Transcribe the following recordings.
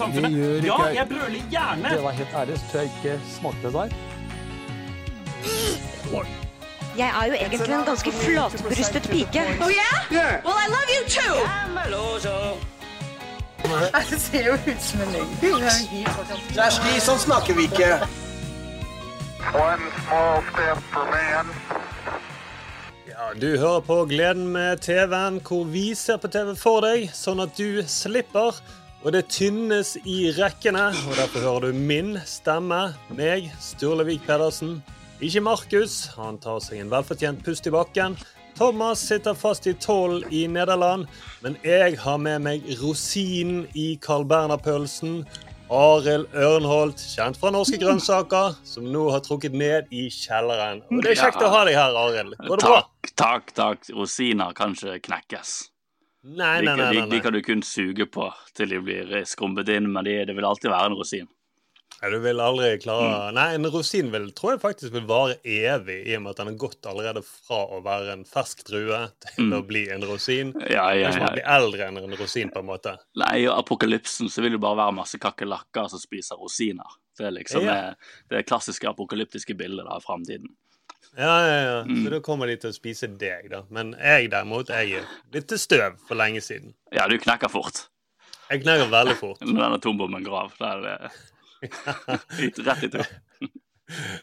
samfunnet. Det gjør Ja, ikke jeg. jeg brøler gjerne. Det var helt ærlig, så tror jeg ikke smakte deg. der. Jeg er jo egentlig en ganske flatbrystet pike. Oh yeah? Well, I love you too. Det ser jo ut som en løgn. Kjersti, sånn snakker vi ikke. One small step for man. Ja, Du hører på Gleden med TV-en, hvor vi ser på TV for deg, sånn at du slipper. Og det tynnes i rekkene, og derfor hører du min stemme, meg, Sturle Vik Pedersen. Ikke Markus, han tar seg en velfortjent pust i bakken. Thomas sitter fast i tolv i Nederland, men jeg har med meg rosinen i Carl Berner-pølsen. Arild Ørnholt, kjent fra Norske Grønnsaker, som nå har trukket ned i kjelleren. Og det er kjekt Ja. å ha deg her, Arild. Går det bra? Takk, takk, takk. Rosiner kan ikke knekkes. Nei, De, nei, nei. nei, de kan du kun suge på til de blir skrumpet inn, men de, det vil alltid være en rosin. Ja, Du vil aldri klare Mm. Nei, en rosin vil, tror jeg faktisk vil vare evig, i og med at den har gått allerede fra å være en fersk drue til å bli en rosin. Ja, Ja, ja, Kanskje man blir eldre enn en rosin, på en måte. Nei, i apokalypsen så vil det bare være masse kakerlakker som spiser rosiner. Det er liksom Ja. eh, det klassiske apokalyptiske bildet av framtiden. Ja, ja, ja. Mm. Så da kommer de til å spise deg, da. Men jeg derimot, jeg er litt til støv for lenge siden. Ja, du knekker fort. Jeg knekker veldig fort. Når den atombomben grav. Da er det rett i to.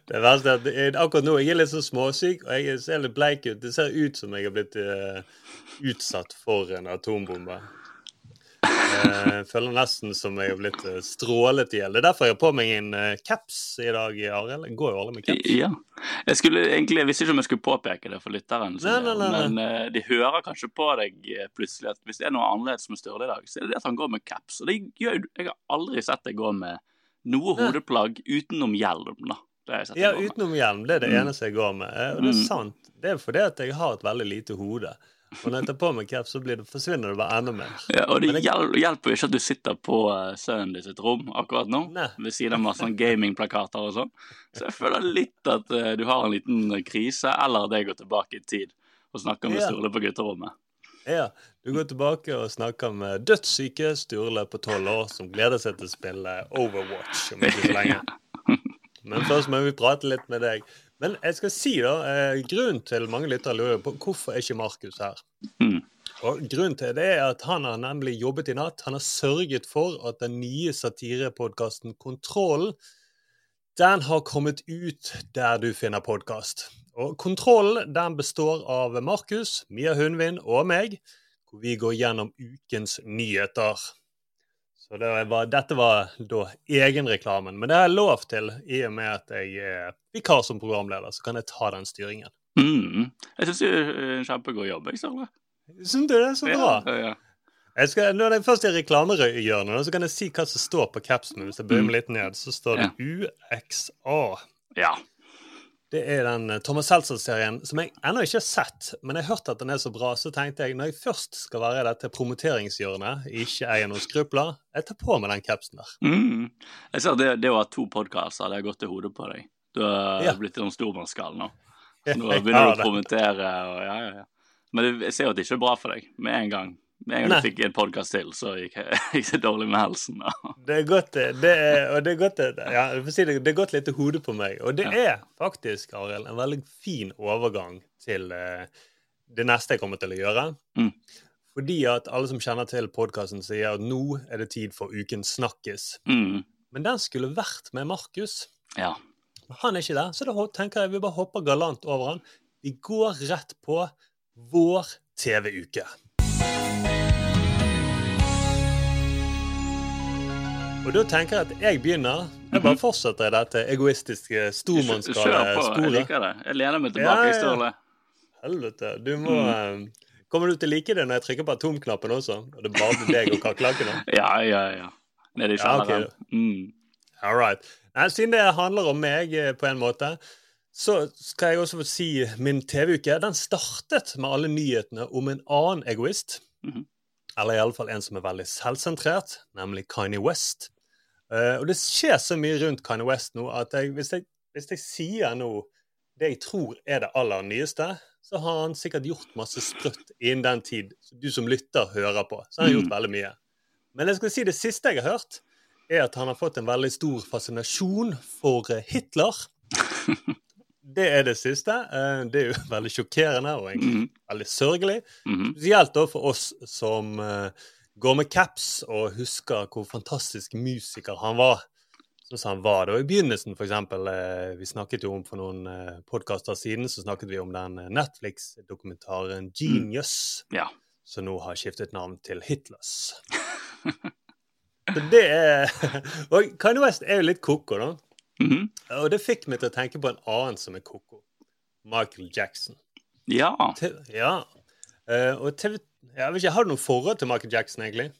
Det verste er at akkurat nå jeg er litt så småsyk, og jeg ser litt bleik ut. Det ser ut som jeg har blitt uh, utsatt for en atombombe. Eh, Jeg føler nesten som jeg har blitt eh, strålet i hjel. Det er derfor jeg har på meg en eh, caps i dag, Arild. Går jo alle med caps. Ja. Jeg skulle egentlig, jeg visste ikke om jeg skulle påpeke det for lytteren, Nei, nei, nei, men eh, de hører kanskje på deg eh, plutselig at hvis det er noe annerledes med Sturle i dag, så er det det at han går med caps. Og det gjør, jeg har aldri sett deg gå med noe hodeplagg utenom hjelm. da. Ja, utenom hjelm. Det er det Mm. eneste jeg går med. Eh, Og det er Mm. sant. Det er fordi at jeg har et veldig lite hode. Og når jeg tar på meg caps, så blir det, forsvinner det bare enda mer. Ja, og det jeg- hjelper jo ikke at du sitter på eh, sønnen din sitt rom akkurat nå, Nei. ved siden av masse sånn gamingplakater og sånn. Så jeg føler litt at uh, du har en liten krise, eller at jeg går tilbake i tid og snakker med Ja. Sturle på gutterommet. Ja, Du går tilbake og snakker med dødssyke Sturle på tolv år som gleder seg til å spille Overwatch om ikke så lenge. Men først må vi prate litt med deg. Men jeg skal si da, eh, grunnen til mange lyttere lurer på hvorfor er ikke Markus her. Mm. Og Grunnen til det er at han har nemlig jobbet i natt. Han har sørget for at den nye satirepodkasten Kontrollen den har kommet ut der du finner podkast. Og Kontrollen den består av Markus, Mia Hundvin og meg, hvor vi går gjennom ukens nyheter. Så det var, dette var da egenreklamen. Men det har jeg lov til, i og med at jeg er vikar som programleder. Så kan jeg ta den styringen. Mm. Jeg syns du gjør en kjempegod jobb, jeg, Sturle. Syns du det så bra? Ja, ja. Jeg skal, når det først er reklamehjørnet, så kan jeg si hva som står på capsen. Hvis jeg bøyer meg litt ned, så står det UXA. ja. Det er den eh, Thomas Seltzer-serien som jeg ennå ikke har sett, men jeg har hørt at den er så bra, så tenkte jeg når jeg først skal være i dette promoteringshjørnet, ikke eier noen skrupler, jeg tar på meg den capsen der. Mm. Jeg ser det, det å ha to podkaster, det har gått til hodet på deg. Du har Ja. blitt en stormannsgal nå. Nå begynner du å promotere og ja, ja, ja. Men jeg ser jo at det ikke er bra for deg med en gang. Med en gang du fikk en podkast til, så gikk, jeg det dårlig med helsen. da. Det er godt, det. er, og det er godt. Ja, si det, det er godt litt i hodet på meg. Og det er faktisk, Arild, en veldig fin overgang til eh, det neste jeg kommer til å gjøre. Mm. Fordi at alle som kjenner til podkasten, sier at nå er det tid for Ukens snakkis. Mm. Men den skulle vært med Markus. Ja. Han er ikke der, så da tenker jeg vi bare hopper galant over han. Vi går rett på vår TV-uke. Og da tenker jeg at jeg begynner. Jeg bare fortsetter i dette egoistiske Kjør på, jeg liker det. Jeg lener meg tilbake, Ja, ja. Sturle. Helvete. Du må Mm. Kommer du til å like det når jeg trykker på atomknappen også? Og det er bare deg og kakerlakkene? Ja, ja, ja. Nede i Ja, okay. Mm. All right. Nei, siden det handler om meg eh, på en måte, så skal jeg også få si min TV-uke. Den startet med alle nyhetene om en annen egoist. Mhm. Eller iallfall en som er veldig selvsentrert, nemlig Kanye West. Eh, og det skjer så mye rundt Kanye West nå at jeg, hvis, jeg, hvis jeg sier nå det jeg tror er det aller nyeste, så har han sikkert gjort masse sprøtt innen den tid du som lytter hører på. Så har han gjort Mhm. veldig mye. Men jeg skal si det siste jeg har hørt, er at han har fått en veldig stor fascinasjon for eh, Hitler. Det er det siste. Eh, Det er jo veldig sjokkerende og egentlig Mhm. veldig sørgelig. Mhm. Spesielt da for oss som går med caps og husker hvor fantastisk musiker han var. Sånn som han var da i begynnelsen, eksempel. eh, Vi snakket jo om for noen eh, podkaster siden, så snakket vi om den eh, Netflix-dokumentaren Genius, Ja. som nå har skiftet navn til Hitlers. Så det er Og Kanye West er jo litt koko, da. Mhm. Og det fikk meg til å tenke på en annen som er koko. Michael Jackson. Ja. Te- Ja. Eh, og TV jeg vet ikke, Har du noe forhold til Michael Jackson, egentlig?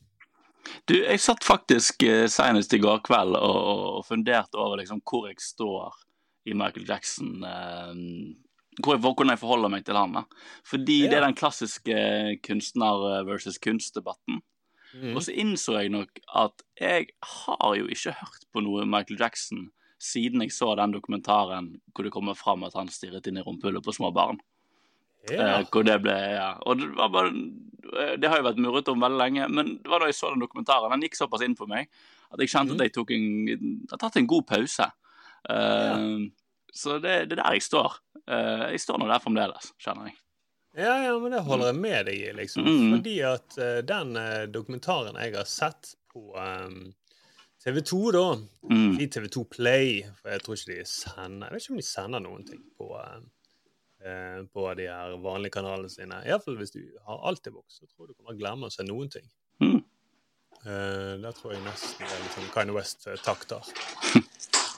Du, jeg satt faktisk uh, senest i går kveld og, og, og funderte over liksom hvor jeg står i Michael Jackson. eh, hvor jeg, hvordan jeg forholder meg til han. da. Fordi Ja. det er den klassiske kunstner versus kunstdebatten. Mm. Og så innså jeg nok at jeg har jo ikke hørt på noe Michael Jackson siden jeg så den dokumentaren hvor det kommer fram at han stirret inn i rumpehullet på små barn. Ja. Eh, hvor det ble, ja. Og det, var bare, eh, det har jo vært murret om veldig lenge, men det var da jeg så den dokumentaren. Den gikk såpass inn for meg at jeg kjente Mm. at jeg tok en, har tatt en god pause. Eh, Så det, det er der jeg står. Uh, jeg står nå der fremdeles, kjenner jeg. ja, ja, men det holder jeg med deg i, liksom. Mm. Fordi at uh, den dokumentaren jeg har sett på TV 2, da Mm. I TV 2 Play, for jeg tror ikke de sender Jeg vet ikke om de sender noen ting på, eh, eh, på de her vanlige kanalene sine. Iallfall hvis du har Altibox, så tror jeg du kommer til å glemme å se noen ting. Mm. Eh, der tror jeg nesten det er litt sånn Kanye West-takter.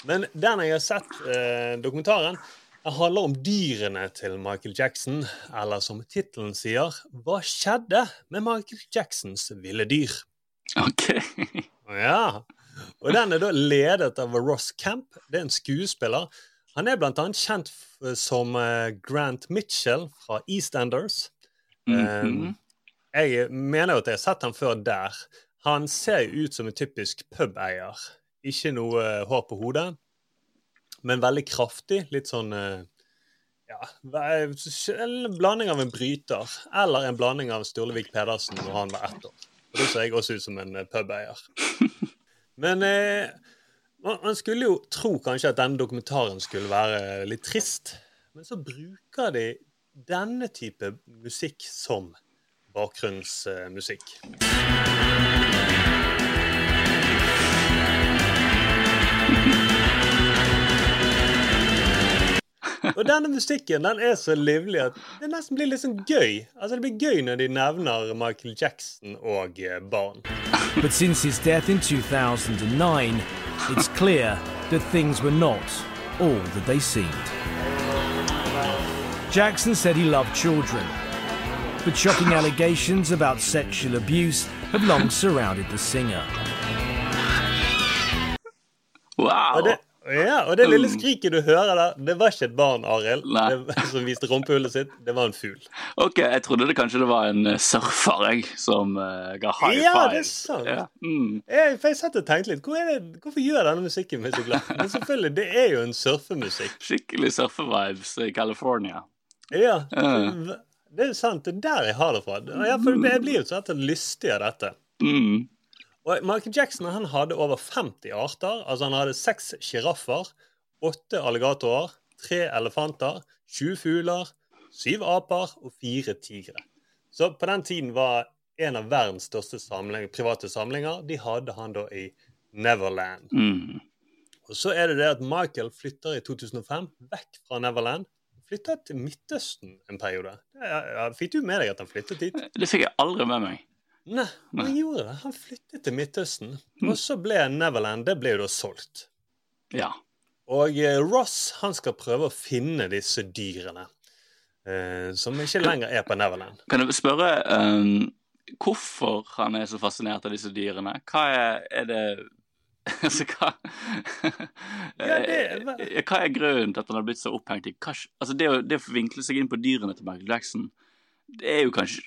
Men den jeg har sett, eh, dokumentaren, den handler om dyrene til Michael Jackson, eller som tittelen sier, Hva skjedde med Michael Jacksons ville dyr? OK. Ja. Og den er da ledet av Ross Camp. Det er en skuespiller. Han er blant annet kjent som eh, Grant Mitchell fra EastEnders. Mhm. Jeg mener jo at jeg har sett han før der. Han ser jo ut som en typisk pubeier. Ikke noe eh, hår på hodet, men veldig kraftig. Litt sånn eh, ja, en blanding av en bryter eller en blanding av Sturlevik Pedersen når han var ett år. Da ser jeg også ut som en eh, pubeier. Men eh, man, skulle jo tro kanskje at denne dokumentaren skulle være litt trist. Men så bruker de denne type musikk som bakgrunnsmusikk. Og denne musikken den er så livlig at det nesten blir litt sånn gøy. Altså Det blir gøy når de nevner Michael Jackson og eh, barn. But since his death in 2009, it's clear that things were not all that they seemed. Jackson said he loved children, but shocking allegations about sexual abuse have long surrounded the singer. Wow! Og det, ja, og det lille skriket du hører der, det var ikke et barn, Arild, som viste rumpehullet sitt. Det var en fugl. OK, jeg trodde det kanskje det var en eh, surfer jeg, som uh, ga high five. Ja, det er sant. Ja. Mm. Jeg, for jeg satt og tenkte litt, hvor det, hvorfor gjør denne musikken meg så glad? Men selvfølgelig, det er jo en surfemusikk. Skikkelig surfevibes i California. Ja, Uh. det er sant. Det er der jeg har det fra. For jeg blir jo så og lystig av dette. Mm. Og Michael Jackson han hadde over 50 arter. Altså Han hadde seks sjiraffer, åtte alligatorer, tre elefanter, 20 fugler, syv aper og fire tigre. Så på den tiden var en av verdens største samling, private samlinger De hadde han da i Neverland. Mm. Og så er det det at Michael flytter i 2005 vekk fra Neverland. Flytter til Midtøsten en periode. Fikk du med deg at han flyttet dit? Det fikk jeg aldri med meg. Nei, han gjorde det. Han flyttet til Midtøsten. Og så ble Neverland det ble jo da solgt. Ja. Og eh, Ross han skal prøve å finne disse dyrene. Eh, som ikke lenger er på Neverland. Kan jeg spørre um, hvorfor han er så fascinert av disse dyrene? Hva er, er det Altså, hva Ja, det- Eh, Hva er grunnen til at han har blitt så opphengt i altså det, å, det å vinkle seg inn på dyrene til Michael Jackson, det er jo kanskje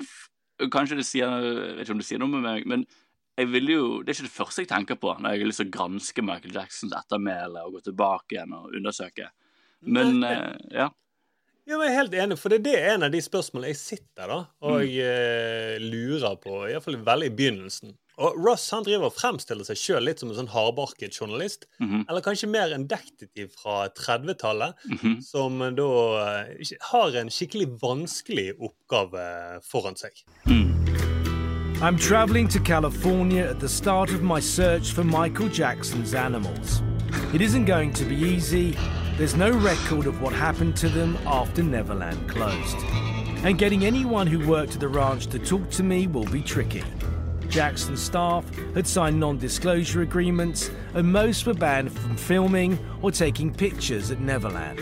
Kanskje det sier Jeg vet ikke om det sier noe med meg, men jeg vil jo, det er ikke det første jeg tenker på når jeg har lyst til å granske Michael Jacksons ettermæle og gå tilbake igjen og undersøke. Men eh, ja. Ja, men jeg er helt enig, for det er det en av de spørsmålene jeg sitter da og eh, lurer på, iallfall veldig i begynnelsen. Og Ross han driver og fremstiller seg sjøl litt som en sånn hardbarket journalist. Mhm. Eller kanskje mer en detektiv fra 30-tallet, Mhm. som da eh, har en skikkelig vanskelig oppgave foran seg. I'm traveling to California at the start of my search for Michael Jackson's animals. It isn't going to be easy. There's no record of what happened to them after Neverland closed. And getting anyone who worked at the ranch to talk to me will be tricky. Jackson's staff had signed non disclosure agreements, and most were banned from filming or taking pictures at Neverland.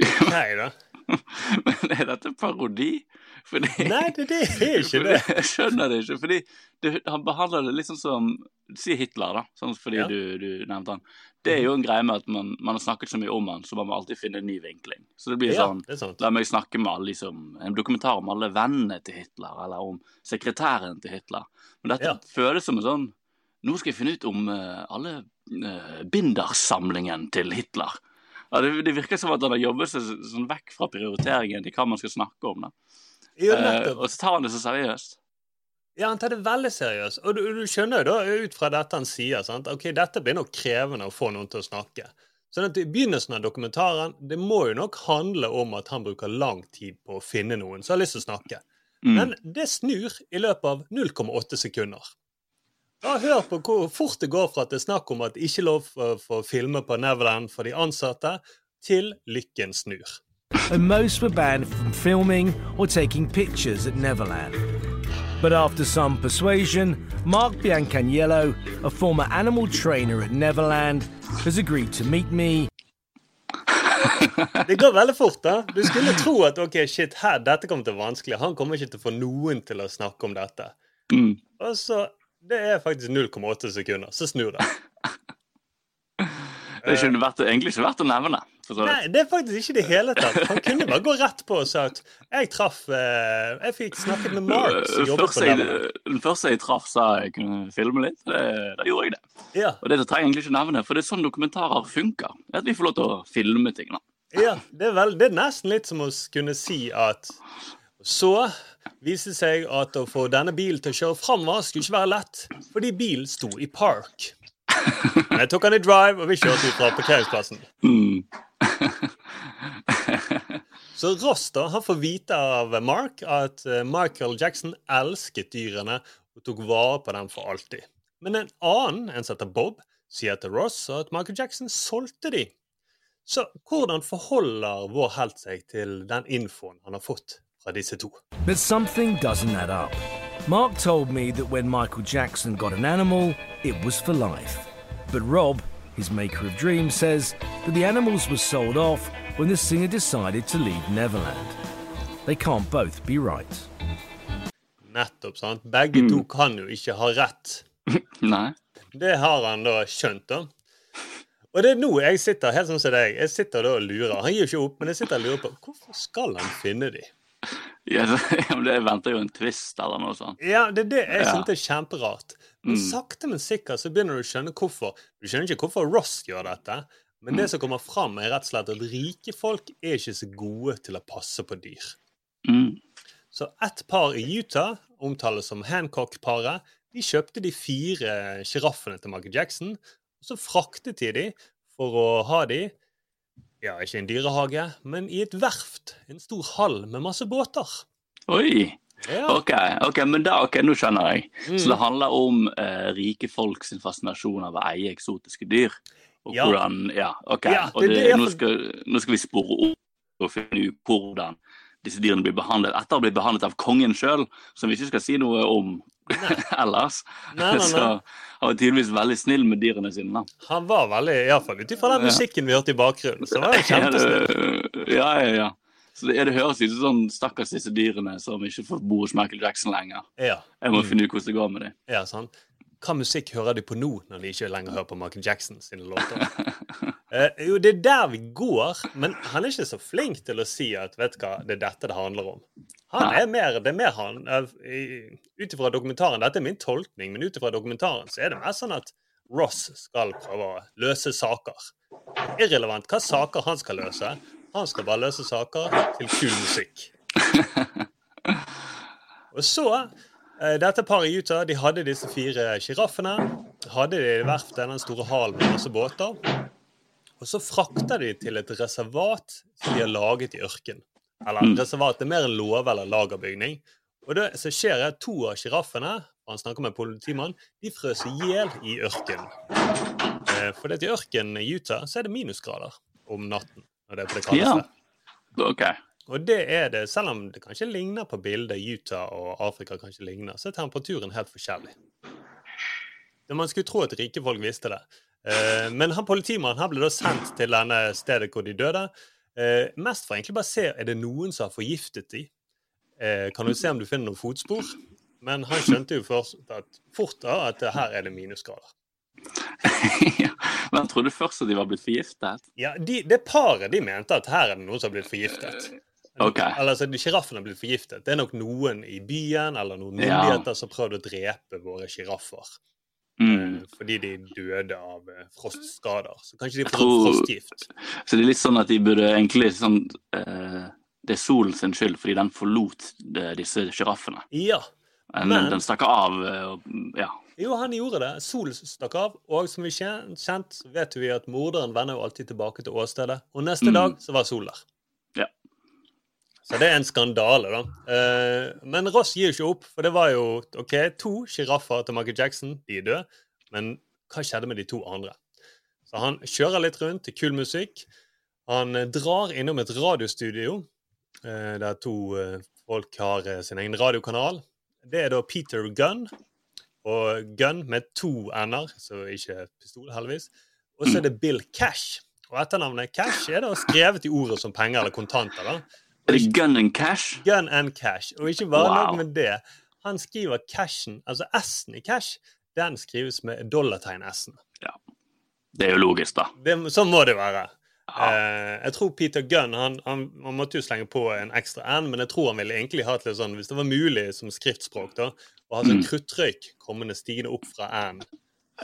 Nei da. Men er dette parodi? Fordi, Nei, det, det er ikke det. Jeg skjønner det ikke. Fordi det, han behandler det litt sånn som Si Hitler, da. Sånn fordi Ja. Du, du nevnte han. Det er jo en greie med at man, man har snakket så mye om han, så man må alltid finne en ny vinkling. Så det blir Ja, sånn. La meg snakke med alle liksom, en dokumentar om alle vennene til Hitler, eller om sekretæren til Hitler. Men dette Ja. føles som en sånn Nå skal jeg finne ut om uh, alle uh, bindersamlingen til Hitler. Ja, det, det virker som at han har jobbet seg sånn vekk fra prioriteringen til hva man skal snakke om. da. Eh, og så tar han det så seriøst. Ja, han tar det veldig seriøst. Og du, du skjønner jo da ut fra dette han sier, sant? ok, dette blir nok krevende å få noen til å snakke. Sånn at I begynnelsen av dokumentaren det må jo nok handle om at han bruker lang tid på å finne noen som har lyst til å snakke. Mm. Men det snur i løpet av 0,8 sekunder. Da Hør på hvor fort det går fra at det er snakk om at det ikke er lov for, for å filme på Neverland for de ansatte, til lykken snur. and most were banned from filming or taking pictures at Neverland. But after some persuasion, Mark Biancaniello, a former animal trainer at Neverland, has agreed to meet me Det går veldig fort, da. Du skulle tro at ok, shit, her, dette kommer til å være vanskelig. Han kommer ikke til å få noen til å snakke om dette. Mm. Og så Det er faktisk 0,8 sekunder. Så snur det. Det er ikke verdt, egentlig ikke verdt å nevne. Nei, det er faktisk ikke det hele tatt. Han kunne bare gå rett på og sa at jeg traff eh, Jeg fikk snakket med Mark, som Den på jeg, den første jeg traff, sa jeg kunne filme litt. Det, da gjorde jeg det. Ja, Og det trenger jeg egentlig ikke nevne, for det er sånn dokumentarer funker. Er At vi får lov til å filme ting. da. ja det, er vel, det er nesten litt som å kunne si at Så viste det seg at å få denne bilen til å kjøre framover skulle ikke være lett, fordi bilen sto i park. Men jeg tok han i drive, og vi kjørte ut fra parkeringsplassen. Mm. Så Ross da, han får vite av Mark at eh, Michael Jackson elsket dyrene og tok vare på dem for alltid. Men en annen, en som heter Bob, sier til Ross at Michael Jackson solgte de. Så hvordan forholder vår helt seg til den infoen han har fått fra disse to? But something doesn't add up. Mark told me that when Michael Jackson got an animal, it was for life. But Rob, his maker of dreams, says that the animals were sold off when the singer decided to leave Neverland. They can't both be right. Nettopp, sant? Begge to kan jo ikke ha rett. Nei. Det har han da skjønt, da. Og det er nå jeg sitter helt sånn som deg. Jeg sitter da og lurer. Han gir jo ikke opp, men jeg sitter og lurer på hvorfor skal han finne de? Ja, det venter jo en twist eller noe sånt. Ja, det er det jeg Ja. synes er kjemperart. Men Mm. sakte, men sikkert så begynner du å skjønne hvorfor. Du skjønner ikke hvorfor Ross gjør dette, men Mm. det som kommer fram, er rett og slett at rike folk er ikke så gode til å passe på dyr. Mm. Så ett par i Utah, omtales som Hancock-paret, de kjøpte de fire sjiraffene til Michael Jackson, og så fraktet de de for å ha de ja, ikke i en dyrehage, men i et verft. En stor hall med masse båter. Oi! Ja, Ok, ok, men da, ok, nå skjønner jeg. Mm. Så det handler om eh, rike folk sin fascinasjon av å eie eksotiske dyr. Og Ja. hvordan, ja, ok. Ja, det- det, det nå, skal, nå skal vi spore opp og finne ut hvordan disse dyrene blir behandlet etter å ha blitt behandlet av kongen sjøl, som vi ikke skal si noe om ellers. Nei, nei. Så han var tydeligvis veldig snill med dyrene sine. da. Han var veldig, iallfall ut ifra den musikken vi hørte i bakgrunnen, så var han kjempesnill. Ja, ja, ja. Så det, det høres ut som sånn stakkars disse dyrene som ikke får bo hos Michael Jackson lenger. Ja, Jeg må finne ut hvordan det går med dem. ja, sant. Hva musikk hører de på nå, når de ikke lenger hører på Michael Jackson sine låter? Eh, jo, det er der vi går, men han er ikke så flink til å si at vet du hva, det er dette det handler om. Han er mer, det er mer han eh, Ut ifra dokumentaren, dette er min tolkning, men ut ifra dokumentaren så er det mer sånn at Ross skal prøve å løse saker. Irrelevant hva saker han skal løse. Han skal bare løse saker til kul musikk. Og så eh, Dette paret i Utah de hadde disse fire sjiraffene. Hadde de i verftet, den store halen med masse båter. Og så frakter de til et reservat som de har laget i ørken. Eller Mm. reservat er mer en låve eller lagerbygning. Og det som skjer er at to av sjiraffene han snakker med politimannen, de frøs i hjel i ørkenen. Eh, for det i ørkenen i Utah så er det minusgrader om natten. Når det er på det Ja. kaldeste. OK. Og det er det, selv om det kanskje ligner på bildet Utah og Afrika kanskje ligner, så er temperaturen helt forskjellig. Man skulle tro at rike folk visste det. Eh, men han politimannen han ble da sendt til denne stedet hvor de døde. Eh, mest for egentlig bare se er det noen som har forgiftet de. Eh, kan du se om du finner noen fotspor? Men han skjønte jo først at, fort da at her er det minusgrader. ja. Men trodde først at de var blitt forgiftet. Ja, de, Det paret de mente at her er det noen som har blitt forgiftet. Okay. Eller altså, Sjiraffen har blitt forgiftet. Det er nok noen i byen eller noen Ja. myndigheter som har prøvd å drepe våre sjiraffer. Mm. eh, Fordi de døde av eh, frostskader. Så kanskje de får tror- frostgift. Så det er litt sånn at de burde egentlig sånn uh, Det er solen sin skyld fordi den forlot eh, disse sjiraffene. Ja. Men- den stakk av Uh, Ja. Jo, han gjorde det. Solen stakk av. Og som vi kjen- kjent, så vet vi at morderen vender jo alltid tilbake til åstedet. Og neste Mm. dag så var sol der. Ja. Så det er en skandale, da. Eh, men Ross gir jo ikke opp, for det var jo ok, to sjiraffer til Michael Jackson. De er døde. Men hva skjedde med de to andre? Så han kjører litt rundt til kul musikk. Han eh, drar innom et radiostudio eh, der to eh, folk har eh, sin egen radiokanal. Det er da Peter Gunn. Og gun med to n-er, så ikke pistol, heldigvis. Og så er det Bill Cash. Og etternavnet Cash er da skrevet i ordet som penger eller kontanter. da. Er det gun and cash? Gun and cash. Og ikke bare Wow. nok med det. Han skriver cashen, altså S-en i cash, den skrives med dollartegn S-en. Ja. Det er jo logisk, da. Det, sånn må det være. Ja. Eh, jeg tror Peter Gunn han, han, han måtte jo slenge på en ekstra N, men jeg tror han ville egentlig hatt litt sånn, hvis det var mulig som skriftspråk, da, å hadde sånn Mm. kruttrøyk kommende stigende opp fra N.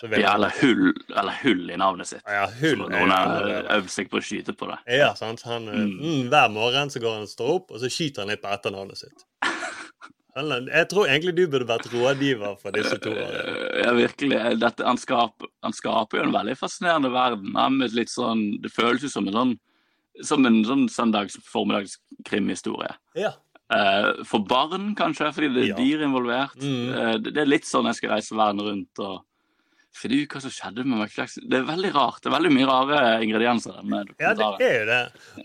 Ja, eller hull, eller hull i navnet sitt. Ja, hull Så er noen har allerede. øvd seg på å skyte på det. Ja, sant? Han, eh, Mm. mm, hver morgen så går han og står opp, og så skyter han litt på etternavnet sitt. Jeg tror egentlig du burde vært rådgiver for disse to. Eh, Ja, virkelig. Dette, han, skaper, han skaper jo en veldig fascinerende verden. Sånn, det føles jo som en sånn, som en sånn søndags formiddags krimhistorie. Ja. Eh, for barn, kanskje, fordi det er Ja. dyr involvert. Mm. Eh, det, er litt sånn jeg skal reise verden rundt og finne ut hva som skjedde med Michael. Det er veldig rart. Det er veldig mye rare ingredienser denne Ja, det er jo det.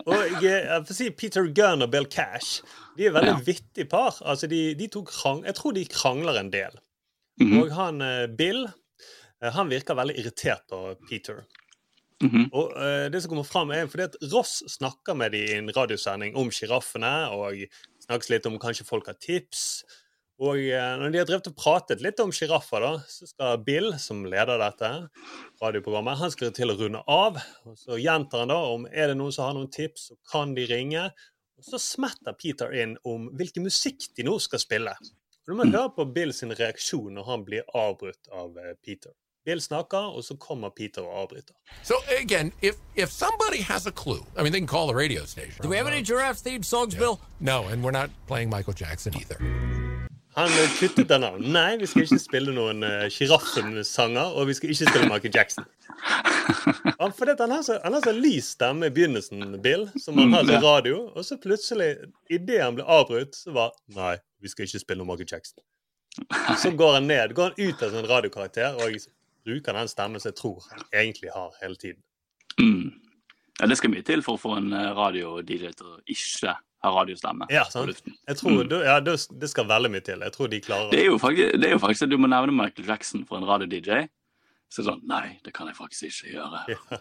Og jeg, jeg får si Peter Gunn og Bill Cash de er veldig Ja. vittige par. Altså, de, de krang, jeg tror de krangler en del. Mhm, Og han eh, Bill eh, han virker veldig irritert på Peter. mhm. Og uh, det som kommer fram er fordi at Ross snakker med dem i en radiosending om sjiraffene, og snakkes litt om kanskje folk har tips. Og eh, når de har drevet og pratet litt om sjiraffer, så skal Bill, som leder dette radioprogrammet, han skal til å runde av. Og så gjentar han da om er det noen som har noen tips, så kan de ringe. Og så smetter Peter inn om hvilken musikk de nå skal spille. Og Du må høre på Bill sin reaksjon når han blir avbrutt av eh, Peter. Bill snakker, og så kommer Peter og avbryter. So again, if if somebody has a clue, I mean, they can call the radio station. Do we have any giraffe themed songs, Bill? No, and we're not playing Michael Jackson either. Han eh, kuttet den av. Nei, vi skal ikke spille noen uh, sjiraffen-sanger, og vi skal ikke spille Michael Jackson. Han, for det, han, har så, han har så lys stemme i begynnelsen, Bill, som han har Mm, til radio, og så plutselig, idet han ble avbrutt, så var Nei, vi skal ikke spille noe Michael Jackson. Så går han ned, går han ut av sin radiokarakter og bruker den stemmen som jeg tror han egentlig har hele tiden. Mm. Ja, det skal mye til for å få en eh, radio-DJ til å ikke ha radiostemme. Ja, på luften. Jeg tror, Mm. det- ja, det, det skal veldig mye til. Jeg tror de klarer Det er jo faktisk, det er jo faktisk at du må nevne Michael Jackson for en radio-DJ. Så sånn, nei, det kan jeg faktisk ikke gjøre.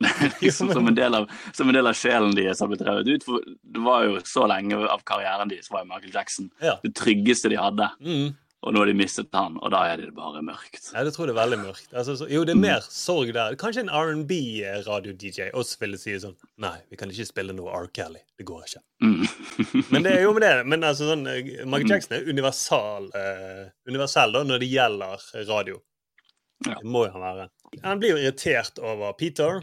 liksom, som, en del av, som en del av sjelen deres har blitt revet ut. For det var jo så lenge av karrieren deres var jo Michael Jackson Ja. det tryggeste de hadde. Mm. Og nå har de mistet han, og da er det bare mørkt. Ja, det tror jeg det er veldig mørkt. Altså, så, jo, det er mer sorg der. Kanskje en R&B-radio-DJ også ville si sånn Nei, vi kan ikke spille noe R. Kelly. Det går ikke. Mm. Men det er jo med det. Men altså, sånn, eh, Michael Jackson er universal, eh, universell da, når det gjelder radio. Ja. Det må jo han være. Han blir jo irritert over Peter.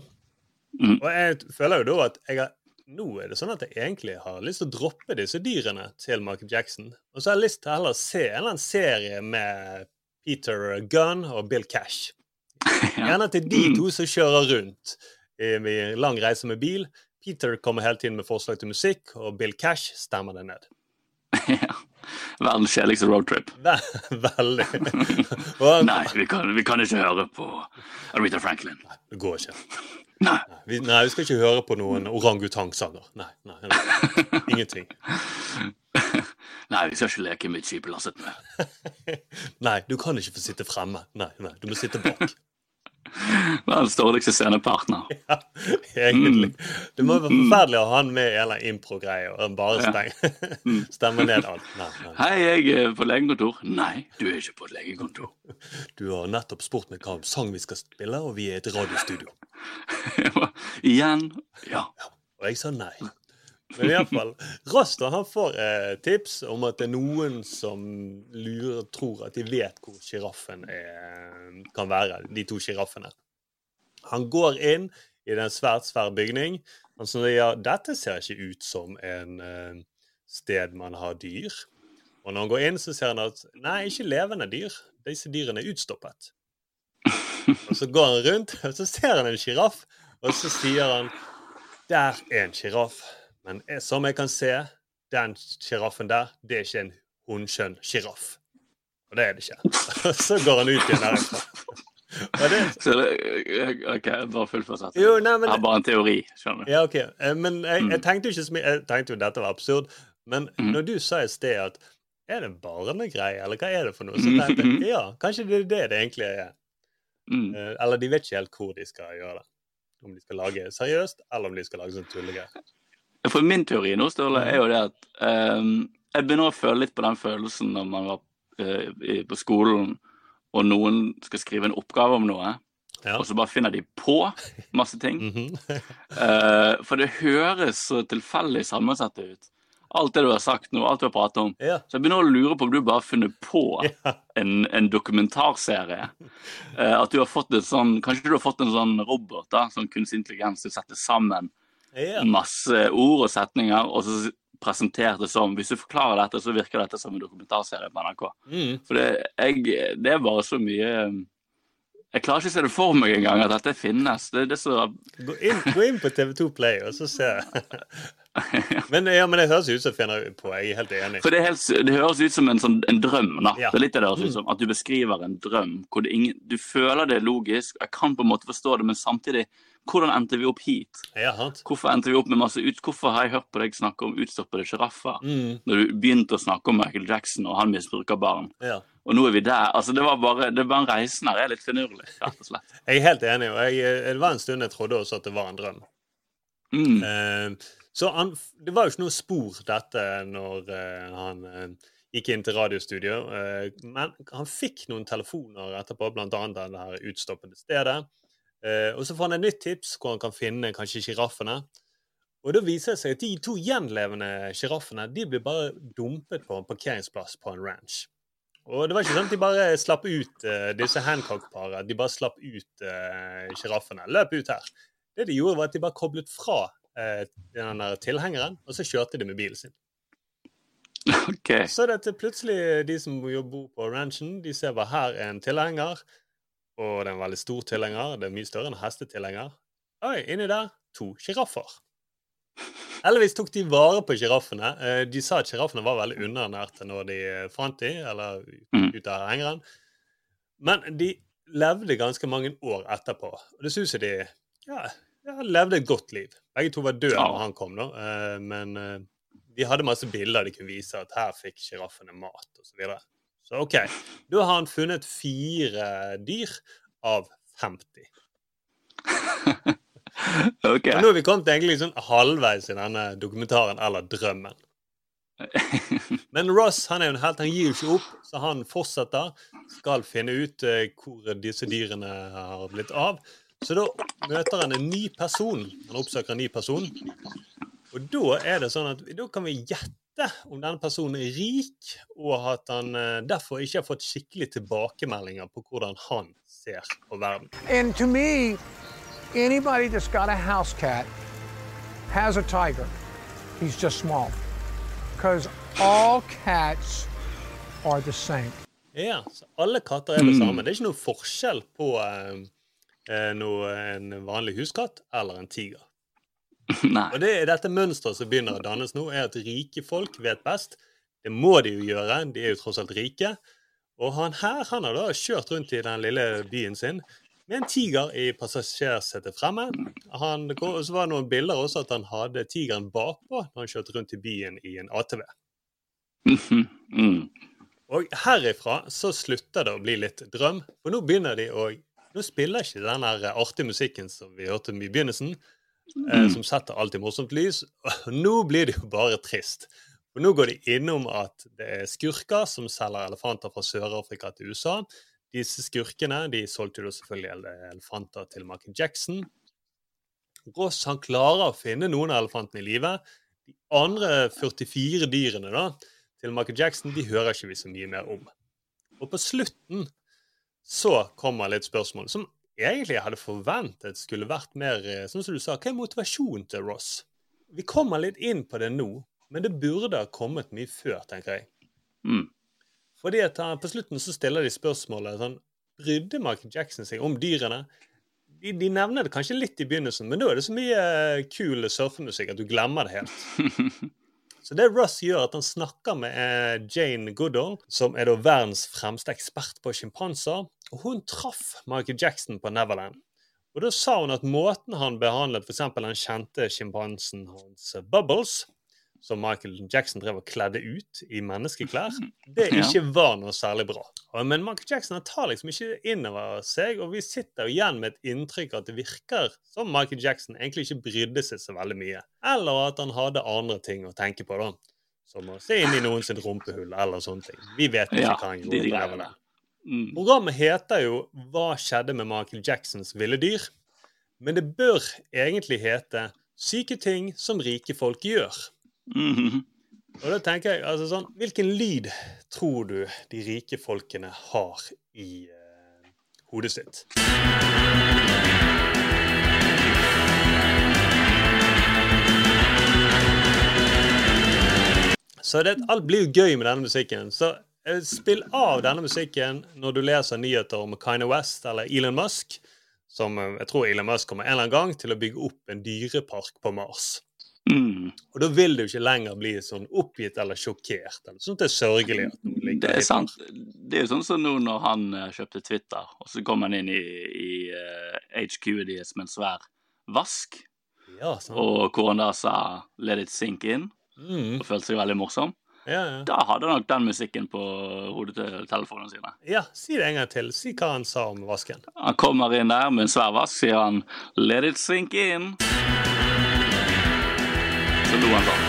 Mm. Og jeg føler jo da at jeg har nå er det sånn at jeg egentlig har lyst til å droppe disse dyrene til Michael Jackson. Og så har jeg lyst til å heller se en eller annen serie med Peter Gunn og Bill Cash. Gjerne til de to som kjører rundt i i en lang reise med bil. Peter kommer hele tiden med forslag til musikk, og Bill Cash stemmer det ned. ja. Verdens kjedeligste roadtrip. Veldig. Og, Nei, vi kan, vi kan ikke høre på Arita Franklin. det går ikke. Nei. Vi, nei, vi skal ikke høre på noen orangutangsanger. Nei, nei, nei. Ingenting. Nei, vi skal ikke leke med skiplasset med. Nei, du kan ikke få sitte fremme. Nei, nei, du må sitte bak. Verdens dårligste scenepartner. Ja, egentlig. Mm. Det må være forferdelig å ha han med i en impro-greie og bare Ja. stemme stemmer ned alt. Nei, nei. Hei, jeg er på legekontor. Nei, du er ikke på et legekontor. Du har nettopp spurt meg hva sang vi skal spille, og vi er et radiostudio. Igjen. Ja. Og jeg sa nei. Men iallfall, Rasta han får eh, tips om at det er noen som lurer, tror at de vet hvor sjiraffen kan være, de to sjiraffene. Han går inn i den svært svær bygning. Han sier ja, dette ser ikke ut som en eh, sted man har dyr. Og når han går inn, så ser han at nei, ikke levende dyr. Disse dyrene er utstoppet. Og så går han rundt, og så ser han en sjiraff, og så sier han Der er en sjiraff. Men som jeg kan se, den sjiraffen der, det er ikke en hunnskjønn sjiraff. Og det er det ikke. Så går han ut igjen derfra. Det, Så, det- ok, bare fullfør setningen. er bare en teori, skjønner du. ja, ok. Eh, Men jeg, Mm. jeg tenkte jo ikke så mye Jeg tenkte jo dette var absurd. Men Mm. når du sa i sted at er det barnegreier, eller hva er det for noe? Så tenkte jeg ja, kanskje det er det det egentlig er. Mm. Eh, Eller de vet ikke helt hvor de skal gjøre det. Om de skal lage seriøst, eller om de skal lage sånn tullegreier. For min teori nå, Ståle, er jo det at um, jeg begynner å føle litt på den følelsen når man var uh, i- på skolen, og noen skal skrive en oppgave om noe, Ja. og så bare finner de på masse ting. mm -hmm. uh, for det høres så tilfeldig sammensatt ut. Alt det du har sagt nå, alt du har pratet om. Ja. Så jeg begynner å lure på om du bare har funnet på Ja. en, en dokumentarserie. Uh, at du har fått et sånn, Kanskje du har fått en sånn robot, da, sånn kunstig intelligens, du setter sammen Ja. masse ord og setninger, og så presentert det som Hvis du forklarer dette, så virker dette som en dokumentarserie på NRK. Mm. For det, jeg, det er bare så mye Jeg klarer ikke å se det for meg engang, at dette finnes. Det, det så Gå inn, gå inn på TV2 Play, og så se. Men, ja, men det høres ut som finner på. Jeg er helt enig. For det, helt, det høres ut som en, sånn, en drøm. da. Ja. Det er litt det det høres ut som. At du beskriver en drøm. hvor det ingen, Du føler det er logisk, jeg kan på en måte forstå det, men samtidig Hvordan endte vi opp hit? Ja. Hvorfor endte vi opp med masse ut... Hvorfor har jeg hørt på deg snakke om utstoppede sjiraffer? Mm. Når du begynte å snakke om Michael Jackson og han misbruker barn. Ja. Og nå er vi der. Altså, det var bare, det var en reisen her er litt finurlig, rett og slett. Jeg er helt enig, og jeg, det var en stund jeg trodde også at det var en drøm. Mm. Eh, så han, det var jo ikke noe spor, dette, når eh, han eh, gikk inn til radiostudio. Eh, men han fikk noen telefoner etterpå, annet det her utstoppede stedet. Eh, og så får han et nytt tips hvor han kan finne kanskje sjiraffene. Og da viser det seg at de to gjenlevende sjiraffene de blir bare dumpet på en parkeringsplass på en ranch. Og det var ikke sånn at de bare slapp ut eh, disse Hancock-paret. De bare slapp ut uh, sjiraffene. Løp ut her. Det de gjorde, var at de bare koblet fra eh, den der tilhengeren, og så kjørte de med bilen sin. Okay. Så det er plutselig de som bor på ranchen, de ser hva her er en tilhenger. Og det er en veldig stor tilhenger. Det er mye større enn hestetilhenger. Oi, inni der to sjiraffer. Heldigvis tok de vare på sjiraffene. Eh, De sa at sjiraffene var veldig underernærte når de eh, fant de, eller Mm. ut av hengeren. Men de levde ganske mange år etterpå. Og det synes jeg de ja, ja, levde et godt liv. Begge to var døde Ja. når han kom, da. Eh, Men de hadde masse bilder de kunne vise at her fikk sjiraffene mat, osv. Så, OK. Da har han funnet fire dyr av 50. ok. Og nå har vi kommet egentlig sånn halvveis i denne dokumentaren, eller drømmen. Men Ross han er jo en helt, han gir jo ikke opp, så han fortsetter. Skal finne ut eh, hvor disse dyrene har blitt av. Så da møter han en ny person. Han oppsøker en ny person. Og da er det sånn at da kan vi gjette om denne personen er rik, og at han eh, derfor ikke har fått skikkelig tilbakemeldinger på hvordan han ser på verden. And to me, anybody that's got a house cat has a tiger. He's just small. Because all cats are the same. Ja, så alle katter er det samme. Det er ikke noe forskjell på eh, eh, noe, en vanlig huskatt eller en tiger. Nei. Og det er dette mønsteret som begynner å dannes nå, er at rike folk vet best. Det må de jo gjøre, de er jo tross alt rike. Og han her han har da kjørt rundt i den lille byen sin med en tiger i passasjersetet fremme. Han, så var det noen bilder også at han hadde tigeren bakpå når han kjørte rundt i byen i en ATV. Mm. Og herifra så slutter det å bli litt drøm, for nå begynner de å Nå spiller ikke den artige musikken som vi hørte i begynnelsen, eh, som setter alt i morsomt lys. Nå blir det jo bare trist. Og nå går de innom at det er skurker som selger elefanter fra Sør-Afrika til USA. Disse skurkene de solgte jo selvfølgelig elefanter til Michael Jackson. Ross han klarer å finne noen av elefantene i live. De andre 44 dyrene da, til Michael Jackson de hører ikke vi så mye mer om. Og på slutten så kommer litt spørsmål som egentlig hadde forventet skulle vært mer eh, Sånn som du sa, hva er motivasjonen til Ross? Vi kommer litt inn på det nå, men det burde ha kommet mye før, tenker jeg. Mm. Fordi at På slutten så stiller de spørsmålet sånn Brydde Michael Jackson seg om dyrene? De, de nevner det kanskje litt i begynnelsen, men da er det så mye eh, kul surfemusikk at du glemmer det helt. Så det Russ gjør, at han snakker med eh, Jane Goodall, som er da verdens fremste ekspert på sjimpanser. Og hun traff Michael Jackson på Neverland. Og da sa hun at måten han behandlet f.eks. den kjente sjimpansen hans eh, Bubbles, som Michael Jackson drev og kledde ut i menneskeklær, det ikke var noe særlig bra. Men Michael Jackson tar liksom ikke inn over seg, og vi sitter igjen med et inntrykk at det virker som Michael Jackson egentlig ikke brydde seg så veldig mye. Eller at han hadde andre ting å tenke på, da. Som å se inn i noen sitt rumpehull eller sånne ting. Vi vet ikke Ja, hva han de gjorde. Det det. Mm. Programmet heter jo 'Hva skjedde med Michael Jacksons ville dyr?' Men det bør egentlig hete 'Syke ting som rike folk gjør'. Mhm. Og da tenker jeg, altså sånn, Hvilken lyd tror du de rike folkene har i eh, hodet sitt? Så det, alt blir jo gøy med denne musikken. Så eh, spill av denne musikken når du leser nyheter om Kanye West eller Elon Musk, som eh, jeg tror Elon Musk kommer en eller annen gang til å bygge opp en dyrepark på Mars. Mm. Og da vil du ikke lenger bli sånn oppgitt eller sjokkert. Eller sånn det er sørgelig. at noen ligger Det er sant. Det er jo sånn som nå når han eh, kjøpte Twitter, og så kom han inn i, i uh, HQ-et deres med en svær vask, Ja, sant. og hvor han da sa 'let it sink in', Mm. og følte seg veldig morsom. Ja, ja. Da hadde nok den musikken på hodet til telefonene sine. ja, si det en gang til. Si hva han sa om vasken. Han kommer inn der med en svær vask, sier han 'let it sink in'. Lo han sånn.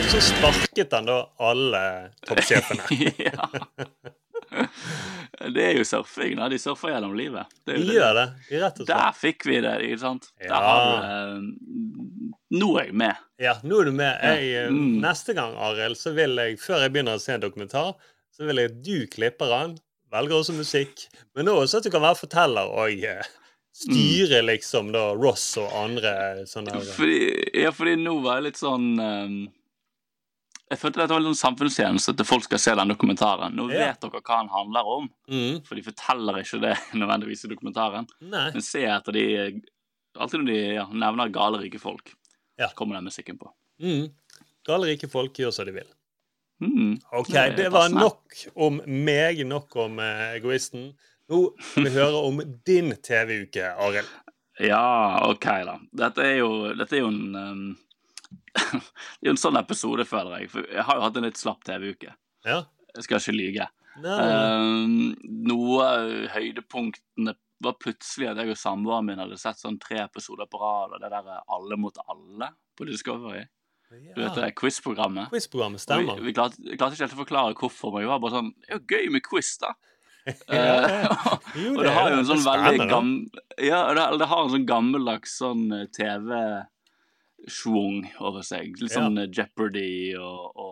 Og så sparket han da alle toppsjefene. ja. Det er jo surfing. da. De surfer gjennom livet. Det er jo det. det. De rett og slett. Der fikk vi det, ikke sant? Der Ja. har du det. Nå er jeg med. Ja, nå er du med. Jeg, eh, Mm. Neste gang, Arild, så vil jeg, før jeg begynner å se en dokumentar, så vil jeg at du klipper den, velger også musikk, men også at du kan være forteller og eh, styre liksom da Ross og andre sånne her. Fordi, ja, fordi nå var jeg litt sånn um, Jeg følte dette var litt sånn samfunnstjeneste til folk skal se den dokumentaren. Nå Ja. vet dere hva den handler om, mm. for de forteller ikke det nødvendigvis i dokumentaren. Nei. Men se etter de Alltid når de ja, nevner gale, rike folk, Ja. så kommer den musikken på. Mm. Gale rike folk gjør som de vil. Mm. OK, Det det var nok om meg, nok om eh, egoisten. Nå skal vi høre om din TV-uke, Arild. Ja, OK, da. Dette er jo, dette er jo en um, Det er jo en sånn episode, føler jeg. For jeg har jo hatt en litt slapp TV-uke. Ja. Jeg skal ikke lyge. Ehm, noe av høydepunktene var plutselig at jeg og samboeren min hadde sett sånn tre episoder på rad av det der Alle mot alle på Discovery. Du vet det quiz-programmet? Quiz-programmet Og stemmer. Vi, vi, klarte, vi klarte ikke helt å forklare hvorfor, men vi var bare sånn Det er jo gøy med quiz, da. Eh, Jo, og det har jo en sånn veldig Ja, det, det har en sånn gammeldags sånn eh, TV-schwung over seg. Litt sånn ja. Jeopardy og, og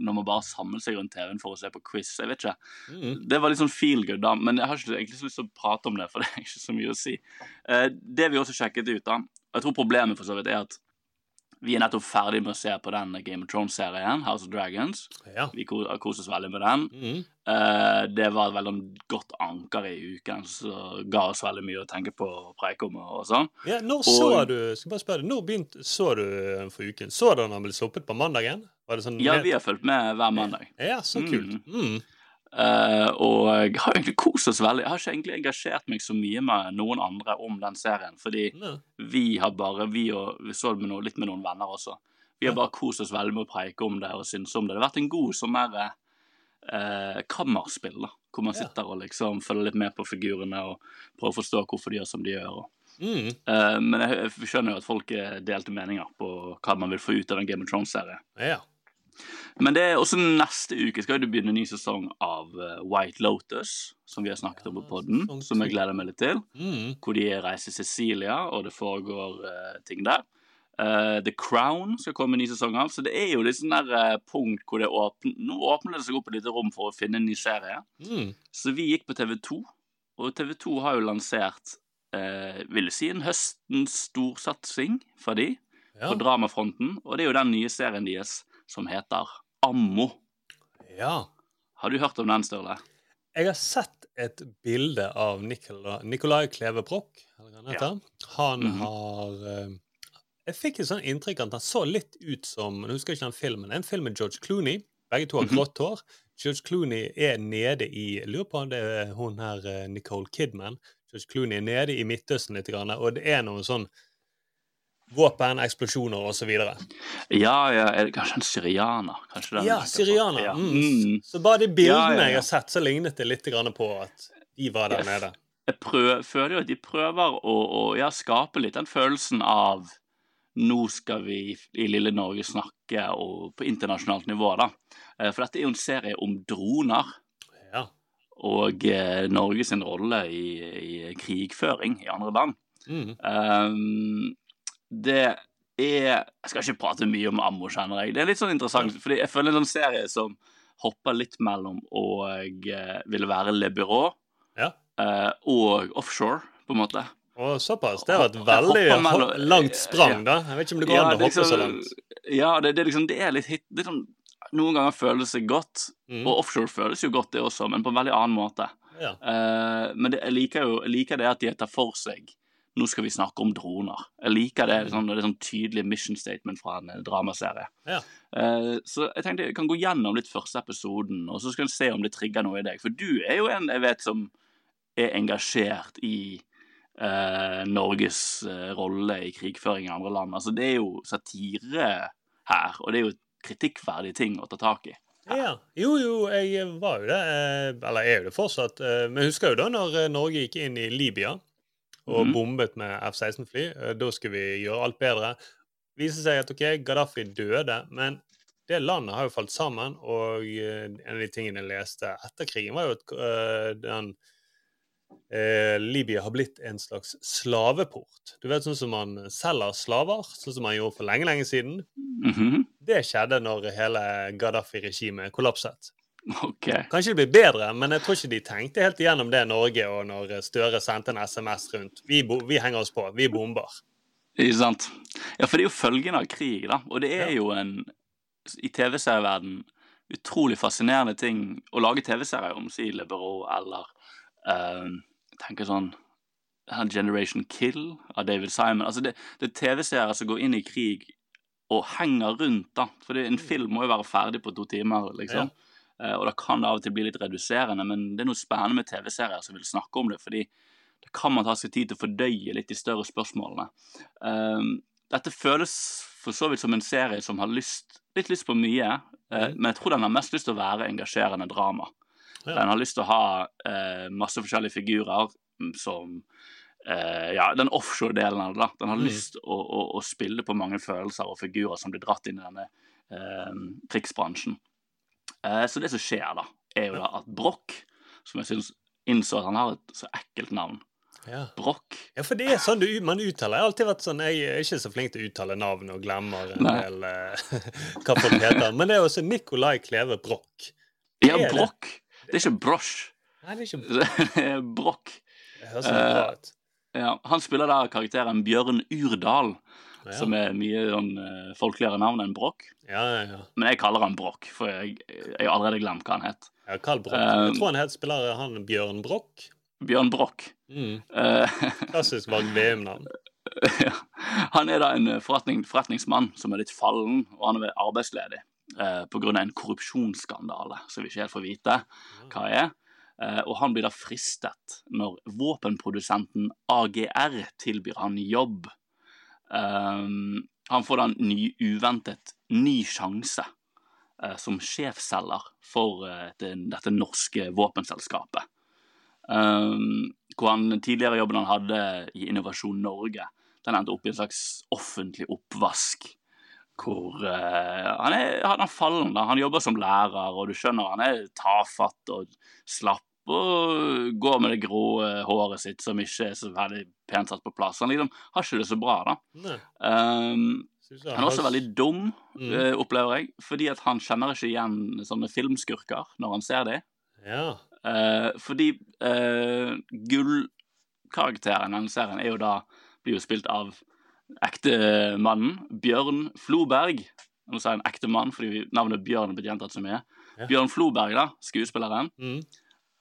når man bare samler seg rundt TV-en for å se på quiz. Jeg vet ikke. Mm. Det var litt sånn feel good, da, men jeg har ikke egentlig så lyst til å prate om det, for det er ikke så mye å si. Eh, det vi også sjekket ut, da, og jeg tror problemet for så vidt er at vi er nettopp ferdig med å se på den Game of Thrones-serien, House of Dragons. Ja. Vi har kost oss veldig med den. Mm. Uh, det var et veldig godt anker i uken, som ga oss veldig mye å tenke på og preike om og, sånn. Ja, når Og- så du skal bare spørre når begynte, så du for uken? Så du den ble sluppet på mandagen? Var det sånn Ja, vi har fulgt med hver mandag. Ja, så kult. Mm. Eh, og har egentlig kost oss veldig. Jeg har ikke egentlig engasjert meg så mye med noen andre om den serien, fordi Nei. vi har bare Vi, og, vi så det med noe, litt med noen venner også. Vi har bare kost oss veldig med å preike om det og synes om det. Det har vært en god sånn der uh, kammerspill, da. Hvor man sitter og liksom følger litt med på figurene og prøver å forstå hvorfor de gjør som de gjør. Og. Mm. Uh, men jeg, jeg skjønner jo at folk delte meninger på hva man vil få ut av en Game of Thrones-serie. Ja. Men det er også neste uke skal du begynne en ny sesong av eh, White Lotus, som vi har snakket om på podden, som jeg gleder meg litt til. Mm. Hvor de reiser Cecilia, og det foregår uh, ting der. Uh, The Crown skal komme en ny sesong av, så det er jo litt sånn der uh, punkt hvor det åpner Nå åpner det seg opp et lite rom for å finne en ny serie. Mm. Så vi gikk på TV2, og TV2 har jo lansert vil jeg si en høstens storsatsing for de Ja. på dramafronten, og det er jo den nye serien deres som heter Ammo. ja. Har du hørt om den, Sturle? Jeg har sett et bilde av Nikolai, Nikolai Kleve Broch, han heter. Han Mhm. har eh, Jeg fikk et sånn inntrykk at han så litt ut som Jeg husker ikke den filmen. En film med George Clooney. Begge to har Mhm. grått hår. George Clooney er nede i Lurer på om det er hun her eh, Nicole Kidman. George Clooney er nede i Midtøsten litt, og det er noen sånn våpen, eksplosjoner osv. Ja, ja, er det kanskje en syrianer? Kanskje det Ja, syrianer. Ja. Mm. Mm. Så bare de bildene Ja, ja, jeg har sett, så lignet det litt på at de var der nede. Jeg prøver, føler jo at de prøver å, å skape litt den følelsen av nå skal vi i lille Norge snakke på internasjonalt nivå, da. Eh, For dette er jo en serie om droner. Ja. Og eh, Norge sin rolle i, i krigføring i andre land. Mm. Um, det er Jeg skal ikke prate mye om ammo, kjenner jeg. Det er litt sånn interessant, fordi jeg føler en sånn serie som hopper litt mellom å uh, ville være Le Byrå Ja. uh, og offshore, på en måte. Og såpass. Det var et veldig mellom- langt sprang, da. Jeg vet ikke om det går an å hoppe liksom, så langt. Ja, det, det, er liksom, det er litt hit. Det er sånn, noen ganger føles det godt, Mm. og offshore føles jo godt, det også, men på en veldig annen måte. Ja. Uh, men det, jeg, liker jo, jeg liker det at de tar for seg nå skal vi snakke om droner. Jeg liker det, sånn, det er sånn tydelig mission statement fra en eh, dramaserie. Ja. Eh, så jeg tenkte jeg kan gå gjennom litt første episoden, og så skal vi se om det trigger noe i deg. For du er jo en jeg vet som er engasjert i uh, Norges uh, rolle i krigføring i andre land. Altså, det er jo satire her, og det er jo kritikkverdige ting å ta tak i. Ja. Jo, jo, jeg var jo det. Eller er jo det fortsatt. Men husker jo da når Norge gikk inn i Libya og mm. bombet med F-16-fly. eh, Da skulle vi gjøre alt bedre. viser seg at ok, Gaddafi døde, men det landet har jo falt sammen. Og eh, en av de tingene jeg leste etter krigen, var jo at uh, den eh, Libya har blitt en slags slaveport. Du vet sånn som man selger slaver, sånn som man gjorde for lenge, lenge siden. Mhm. Det skjedde når hele Gaddafi-regimet kollapset. Ok. Kanskje det blir bedre, men jeg tror ikke de tenkte helt igjennom det Norge, og når Støre sendte en SMS rundt. Vi, vi henger oss på, vi bomber. Ikke sant? Ja, for det er jo følgen av krig, da. Og det er Ja. jo en I TV-serieverden utrolig fascinerende ting å lage TV-serier om, si Le eller uh, tenker sånn Generation Kill av David Simon. Altså det, det er TV-serier som går inn i krig og henger rundt, da. For en film må jo være ferdig på to timer, liksom. Eh, og da kan det av og til bli litt reduserende, men det er noe spennende med TV-serier som vil snakke om det, fordi da kan man ta seg tid til å fordøye litt de større spørsmålene. Um, dette føles for så vidt som en serie som har lyst, litt lyst på mye, eh, men jeg tror den har mest lyst til å være engasjerende drama. Den har lyst til å ha eh, masse forskjellige figurer mm, som Uh, Ja, den offshore-delen av det. da. Den har Mm. lyst å, å, å spille på mange følelser og figurer som blir dratt inn i denne uh, krigsbransjen. Eh, så det som skjer, da, er jo da at Broch, som jeg syns innså at han har et så ekkelt navn Ja. Broch. Ja, for det er sånn du, man uttaler. Jeg har alltid vært sånn, jeg er ikke så flink til å uttale navn og glemmer en Nei. del uh, hva folk heter. Men det er også Nicolai Kleve Broch. Ja, det? Broch. Det er ikke Brosh. Nei, det er ikke Broch. Det høres bra ut. Ja, han spiller da karakteren Bjørn Urdal, Ja. som er mye sånn eh, folkeligere navn enn Broch. Ja, ja, ja. Men jeg kaller han Broch, for jeg, har allerede glemt hva han het. ja Carl Broch. Eh, jeg tror han het spiller han Bjørn Broch. Bjørn Broch. Mm. Uh, Klassisk Varg VM-navn. ja. Han er da en eh, forretning, forretningsmann som er litt fallen, og han er arbeidsledig eh, pga. en korrupsjonsskandale som vi ikke helt får vite hva er. Eh, og han blir da fristet når våpenprodusenten AGR tilbyr han jobb. Um, han får da en ny, uventet ny sjanse uh, som sjefselger for uh, det, dette norske våpenselskapet. Um, hvor han tidligere jobben han hadde i Innovasjon Norge, den endte opp i en slags offentlig oppvask. Hvor uh, han, er, han er fallen, da. Han jobber som lærer, og du skjønner han er tafatt og slapp og går med det grå eh, håret sitt som ikke er så veldig pent satt på plass. Han liksom har ikke det så bra, da. Um, han er også veldig dum, Mm. eh, opplever jeg, fordi at han kjenner ikke igjen sånne filmskurker når han ser dem. Ja. Uh, fordi uh, gullkarakteren i denne serien er jo da blir jo spilt av ektemannen Bjørn Floberg. Nå sa jeg en ekte mann fordi navnet Bjørn er blitt gjentatt så mye. Ja. Bjørn Floberg, da, skuespilleren, Mm.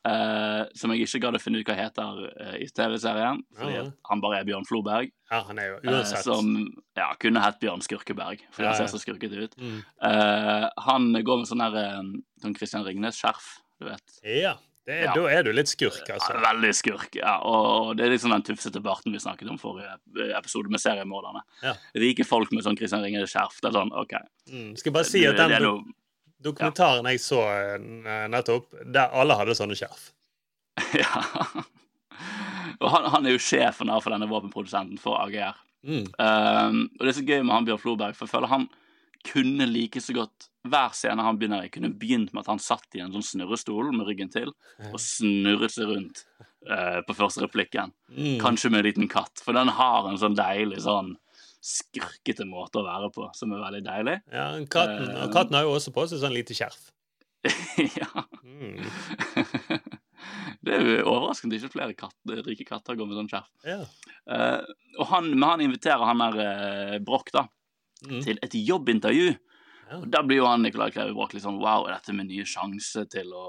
Eh, som jeg ikke gadd å finne ut hva heter uh, i TV-serien. Fordi Ja, ja. han bare er Bjørn Floberg. ja, han er jo uansett. uansett. som ja, kunne hett Bjørn Skurkeberg, for Ja, han ser så skurkete ut. Mm. Eh, han går med sånn eh, sånn Christian Ringnes-skjerf, du vet. Ja. Det er. Da er du litt skurk, altså. Veldig skurk, ja. Og det er sånn den tufsete barten vi snakket om forrige episode med seriemorderne. Ja. Rike folk med sånn Christian Ringnes-skjerf. Det er sånn, OK. Mm. Skal bare si at den det er do ja. dokumentaren jeg så eh, nettopp, der alle hadde sånne skjerf. Ja. Og han, han er jo sjefen da for denne våpenprodusenten for AGR. Mm. Um, og det er så gøy med han Bjørn Floberg, for jeg føler han kunne like så godt hver scene han begynner i, kunne begynt med at han satt i en sånn snurrestol med ryggen til og snurret seg rundt uh, på første replikken. Mm. Kanskje med en liten katt, for den har en sånn deilig sånn skurkete måte å være på, som er veldig deilig. Ja, katten, Eh. og katten har jo også på seg sånn lite skjerf. ja. Mm. Det er jo overraskende ikke flere katter, rike katter går med sånn skjerf. Ja. Uh, og han, men han inviterer han der uh, Broch da, Mm. til et jobbintervju. Ja. Da blir jo han Nicolai Kleve Broch litt sånn Wow, er dette min nye sjanse til å,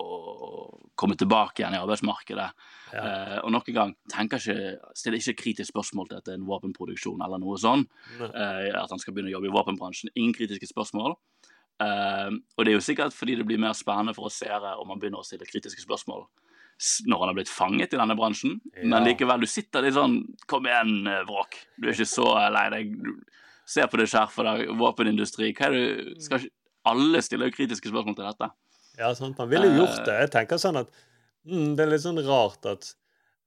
å, komme tilbake igjen i arbeidsmarkedet? Ja. Eh, og nok en gang, ikke, stiller ikke kritisk spørsmål til at det er en våpenproduksjon eller noe sånn. Eh, at han skal begynne å jobbe i våpenbransjen. Ingen kritiske spørsmål. Eh, og det er jo sikkert fordi det blir mer spennende for oss seere om man begynner å stille kritiske spørsmål når han har blitt fanget i denne bransjen. Ja. Men likevel, du sitter litt sånn Kom igjen, eh, Vråk. Du er ikke så lei deg. Du- Se på det skjerfet der. Våpenindustri. Hva er det skal ikke, Alle stiller jo kritiske spørsmål til dette. Ja, sant. Man ville jo gjort Eh. det. Jeg tenker sånn at mm, det er litt sånn rart at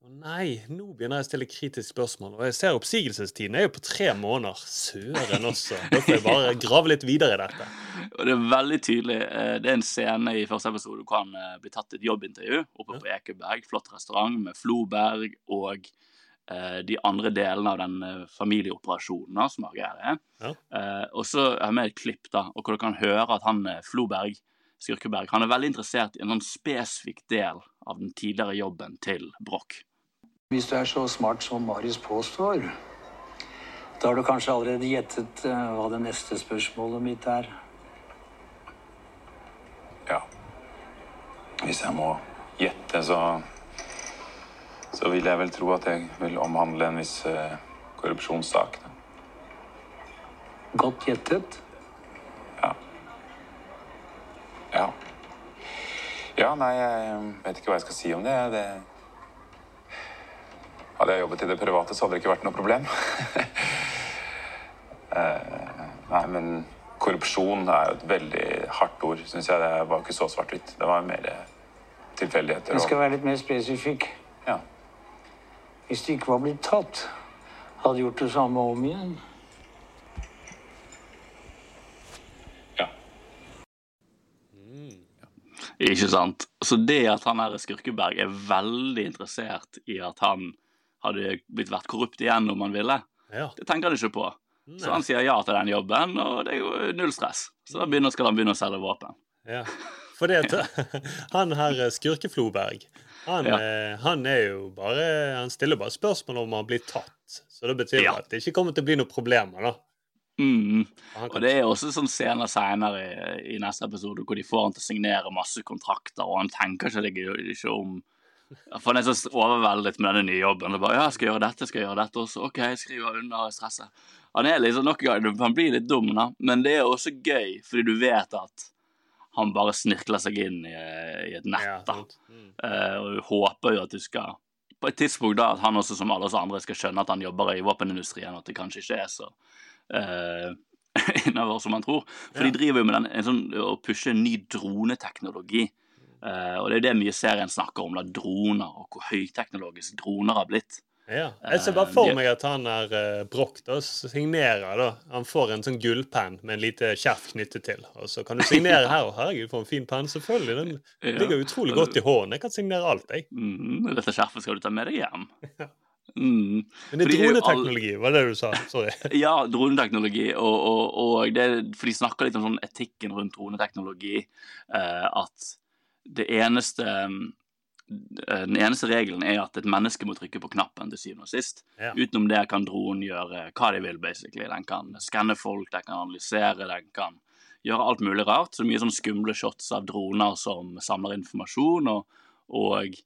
nei, nå begynner jeg å stille kritiske spørsmål. Og jeg ser oppsigelsestiden er jo på tre måneder. Søren også. Da får jeg bare grave litt videre i dette. Og det er veldig tydelig. eh, Det er en scene i første episode hvor han eh, blir tatt et jobbintervju oppe på Ekeberg. Flott restaurant med Floberg og de andre delene av den eh, familieoperasjonen da, som AGR er. Ja. Eh, og så har jeg med et klipp da, og hvor du kan høre at han eh, Floberg, Skurkeberg, han er veldig interessert i en sånn spesifikk del av den tidligere jobben til Broch. Hvis du er så smart som Marius påstår, da har du kanskje allerede gjettet eh, hva det neste spørsmålet mitt er. Ja. Hvis jeg må gjette, så Så vil jeg vel tro at jeg vil omhandle en viss eh, korrupsjonssak. Godt gjettet. Ja. Ja, Ja, nei, jeg vet ikke hva jeg skal si om det. det... Hadde jeg jobbet i det private, så hadde det ikke vært noe problem. Eh, nei, men korrupsjon er jo et veldig hardt ord, syns jeg. Det var ikke så svart-hvitt. Det var mer tilfeldigheter. Jeg skal være litt mer spesifikk. Ja. Hvis de ikke var blitt tatt, hadde gjort det samme om igjen. Ja. Ikke sant? Så det at han her Skurkeberg er veldig interessert i at han hadde blitt vært korrupt igjen om han ville. Ja. Det tenker han ikke på. Nei. Så han sier ja til den jobben, og det er jo null stress. Så da begynner, skal han begynne å selge våpen. Ja. For det at han her Skurkefloberg, han, Ja. eh, han er jo bare Han stiller bare spørsmål om han blir tatt. Så det betyr Ja. at det ikke kommer til å bli noen problemer, da. Mm. Og det er også sånn scener senere i, i neste episode hvor de får han til å signere masse kontrakter, og han tenker ikke, det ikke om For han er så overveldet med denne nye jobben. Og bare, ja, skal gjøre dette, skal jeg gjøre dette også? OK, jeg skriver under stresset. Han er liksom nok en gang, han blir litt dum, da, men det er også gøy, fordi du vet at han bare snirkler seg inn i, i et nett. da. uh, og vi håper jo at du skal På et tidspunkt da at han også som alle oss andre skal skjønne at han jobber i våpenindustrien, og at det kanskje ikke er så uh, innover som han tror. For Ja. de driver jo med den, en sånn, å pushe en ny droneteknologi. Uh, og det er det mye serien snakker om, da, droner, og hvor høyteknologisk droner har blitt. Ja. Jeg ser bare for Eh, meg at han er uh, Broch da, signerer. da. Han får en sånn gullpenn med en lite skjerf knyttet til. Og så kan du signere her. Og herregud, for en fin penn. Selvfølgelig. Den Ja. ligger utrolig godt i hånden. Jeg kan signere alt, jeg. Mm, dette skjerfet skal du ta med deg hjem. Mm. Men det er droneteknologi, var det du sa? Sorry. Ja, droneteknologi. Og, og, og det, for de snakker litt om sånn etikken rundt droneteknologi. Uh, at det eneste eh, Den eneste regelen er at et menneske må trykke på knappen til syvende og sist. Ja. Utenom det kan dronen gjøre hva de vil, basically. Den kan skanne folk, den kan analysere, den kan gjøre alt mulig rart. Så mye sånn skumle shots av droner som samler informasjon. og og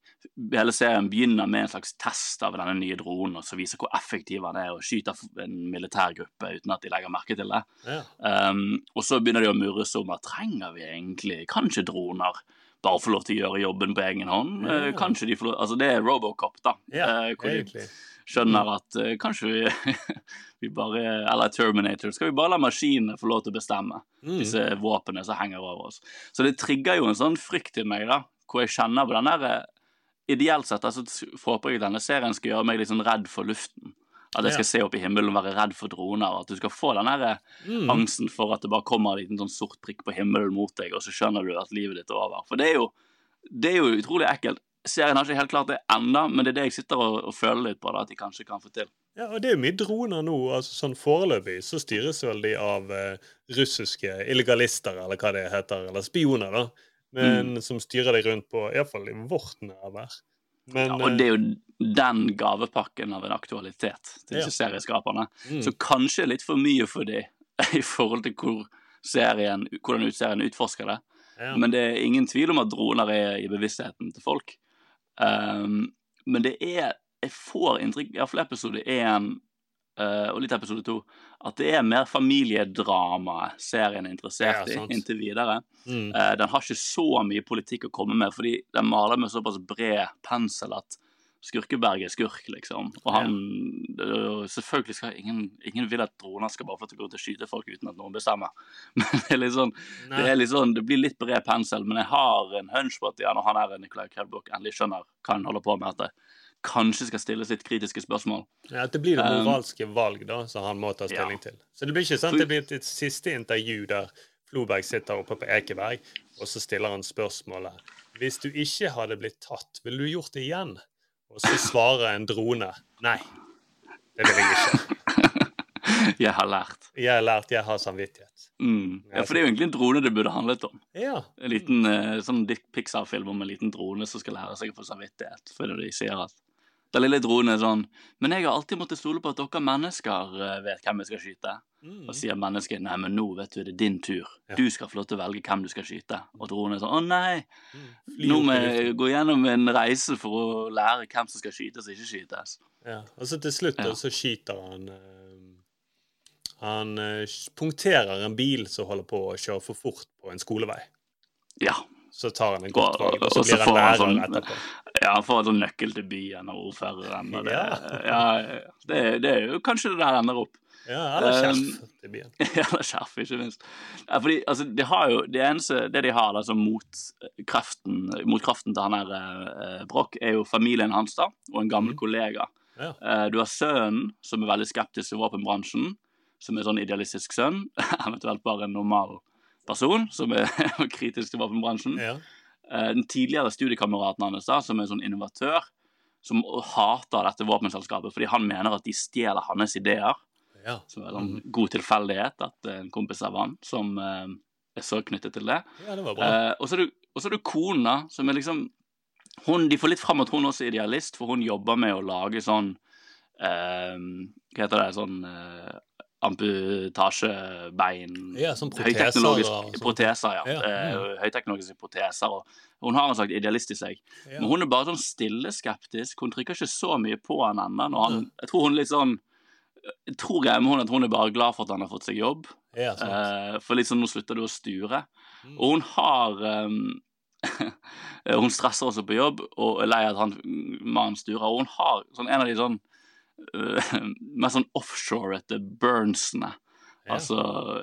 hele serien begynner med en slags test av denne nye dronen, som viser hvor effektiv han er og skyter en militær gruppe uten at de legger merke til det. Ja. Um, og så begynner de å murres om at trenger vi egentlig kanskje droner bare få lov til å gjøre jobben på egen hånd? Ja. Eh, kanskje de får lov, altså Det er Robocop, da. Ja, eh, hvor de egentlig. skjønner at uh, kanskje vi, vi bare Eller Terminator. Skal vi bare la maskinene få lov til å bestemme Mm. disse våpnene som henger over oss? Så det trigger jo en sånn frykt i meg, da, hvor jeg kjenner på den der eh, Ideelt sett altså, håper jeg denne serien skal gjøre meg litt sånn redd for luften. At jeg skal se opp i himmelen og være redd for droner. At du skal få den der Mm. angsten for at det bare kommer en liten sånn sort prikk på himmelen mot deg, og så skjønner du at livet ditt er over. For det er jo, det er jo utrolig ekkelt. Serien har ikke helt klart det enda, men det er det jeg sitter og, og føler litt på, da, at de kanskje kan få til. Ja, og det er jo mye droner nå. altså sånn Foreløpig så styres vel de av eh, russiske illegalister, eller hva det heter, eller spioner, da. Men Mm. som styrer de rundt på iallfall i vårt nærvær. Men Ja, og det eh, er jo den gavepakken av en aktualitet til disse Ja. serieskaperne. Mm. Så kanskje litt for mye for de i forhold til hvor serien, hvordan serien utforsker det. Ja. Men det er ingen tvil om at droner er i bevisstheten til folk. Um, men det er Jeg får inntrykk, iallfall episode én uh, og litt episode to, at det er mer familiedramaet serien er interessert Ja, i inntil videre. Mm. Uh, den har ikke så mye politikk å komme med, fordi den maler med såpass bred pensel at Skurkeberg er skurk, liksom. Og han øh, Selvfølgelig skal ingen Ingen vil at droner skal bare få til å gå ut og skyte folk uten at noen bestemmer. Men det er litt sånn Det, er litt sånn, det blir litt bred pensel, men jeg har en hunch på at ja, når han her Nicolai Krellbukk endelig skjønner hva han holder på med, at det kanskje skal stilles litt kritiske spørsmål. ja, at det blir det Um, moralske valg da, som han må ta stilling til. Så det blir ikke at det blir et siste intervju der Floberg sitter oppe på Ekeberg, og så stiller han spørsmålet Hvis du ikke hadde blitt tatt, ville du gjort det igjen? Og så svarer en drone nei. Det vil jeg ikke. Jeg har lært. Jeg har lært, jeg har samvittighet. Mm. Ja, For det er jo egentlig en drone det burde handlet om. Ja. En liten eh, sånn Dick Pixar-film om en liten drone som skal lære seg å få samvittighet. Fordi de sier at den lille dronen er sånn Men jeg har alltid måttet stole på at dere mennesker eh, vet hvem jeg skal skyte. Og sier mennesket nei, men nå vet du, det er din tur. Du skal få lov til å velge hvem du skal skyte. Og dronen er sånn å nei, Fly nå må jeg gå gjennom en reise for å lære hvem som skal skytes og ikke skytes. Ja. Og så til slutt Ja. så skyter han eh, Han eh, punkterer en bil som holder på å kjøre for fort på en skolevei. Ja. Så tar han en godt valg, og så blir han får han lærer sånn- etterpå. Ja, han får en sånn nøkkel til byen og ordføreren. Og det, Ja. ja, ja, det, det er jo kanskje det der ender opp. Ja, eller skjerf Um, til byen. Eller skjerf, ikke minst. Ja, fordi, altså, de har jo, det eneste det de har da, som mot kraften, mot kraften til han her eh, Broch, er jo familien hans da, og en gammel kollega. Ja. Eh, du har sønnen, som er veldig skeptisk til våpenbransjen, som er sånn idealistisk sønn, eventuelt bare en normal person som er kritisk til våpenbransjen. Ja. Eh, den tidligere studiekameraten hans, da, som er sånn innovatør, som hater dette våpenselskapet fordi han mener at de stjeler hans ideer. Ja. Som er en sånn god tilfeldighet at en kompis av han som eh, er så knyttet til det. Ja, det var bra. Eh, og så er det, er det kona, som er liksom hun, De får litt fram at hun også er idealist, for hun jobber med å lage sånn eh, Hva heter det? Sånn eh, amputasjebein Ja, Høyteknologiske proteser ja. Ja, Eh, mm. høyteknologiske proteser. Og hun har en slags idealist i seg. Ja. Men hun er bare sånn stille skeptisk. Hun trykker ikke så mye på han ennå. Jeg tror hun litt sånn jeg tror jeg med hun at hun er bare glad for at han har fått seg jobb. Ja. Eh, for sånn, nå slutter du å sture. Og hun har um, Hun stresser også på jobb og er lei av at han mannen sturer. Og hun har sånn, en av de sånn eh, sånn sånn etter burnsene. Ja. Altså,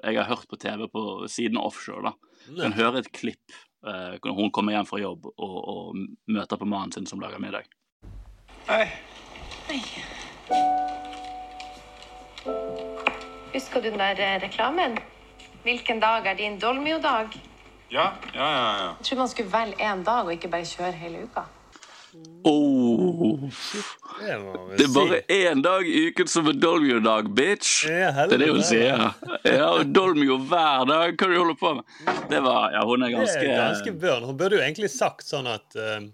jeg har hørt på TV på siden offshore, da. Du Kan høre et klipp uh, når hun kommer hjem fra jobb og, og møter på mannen sin som lager middag. Hei. Hei. Husker du den der eh, reklamen? Hvilken dag er din Dolmio-dag? Ja, ja, ja. ja. Jeg tror man skulle velge én dag og ikke bare kjøre hele uka. Oh. Det er bare én dag i uken som er Dolmio-dag, bitch! Ja, det er det hun sier. Ja, og Dolmio hver dag. Hva du holder på med? Det var Ja, hun er ganske, er ganske børn. Hun burde jo egentlig sagt sånn at uh,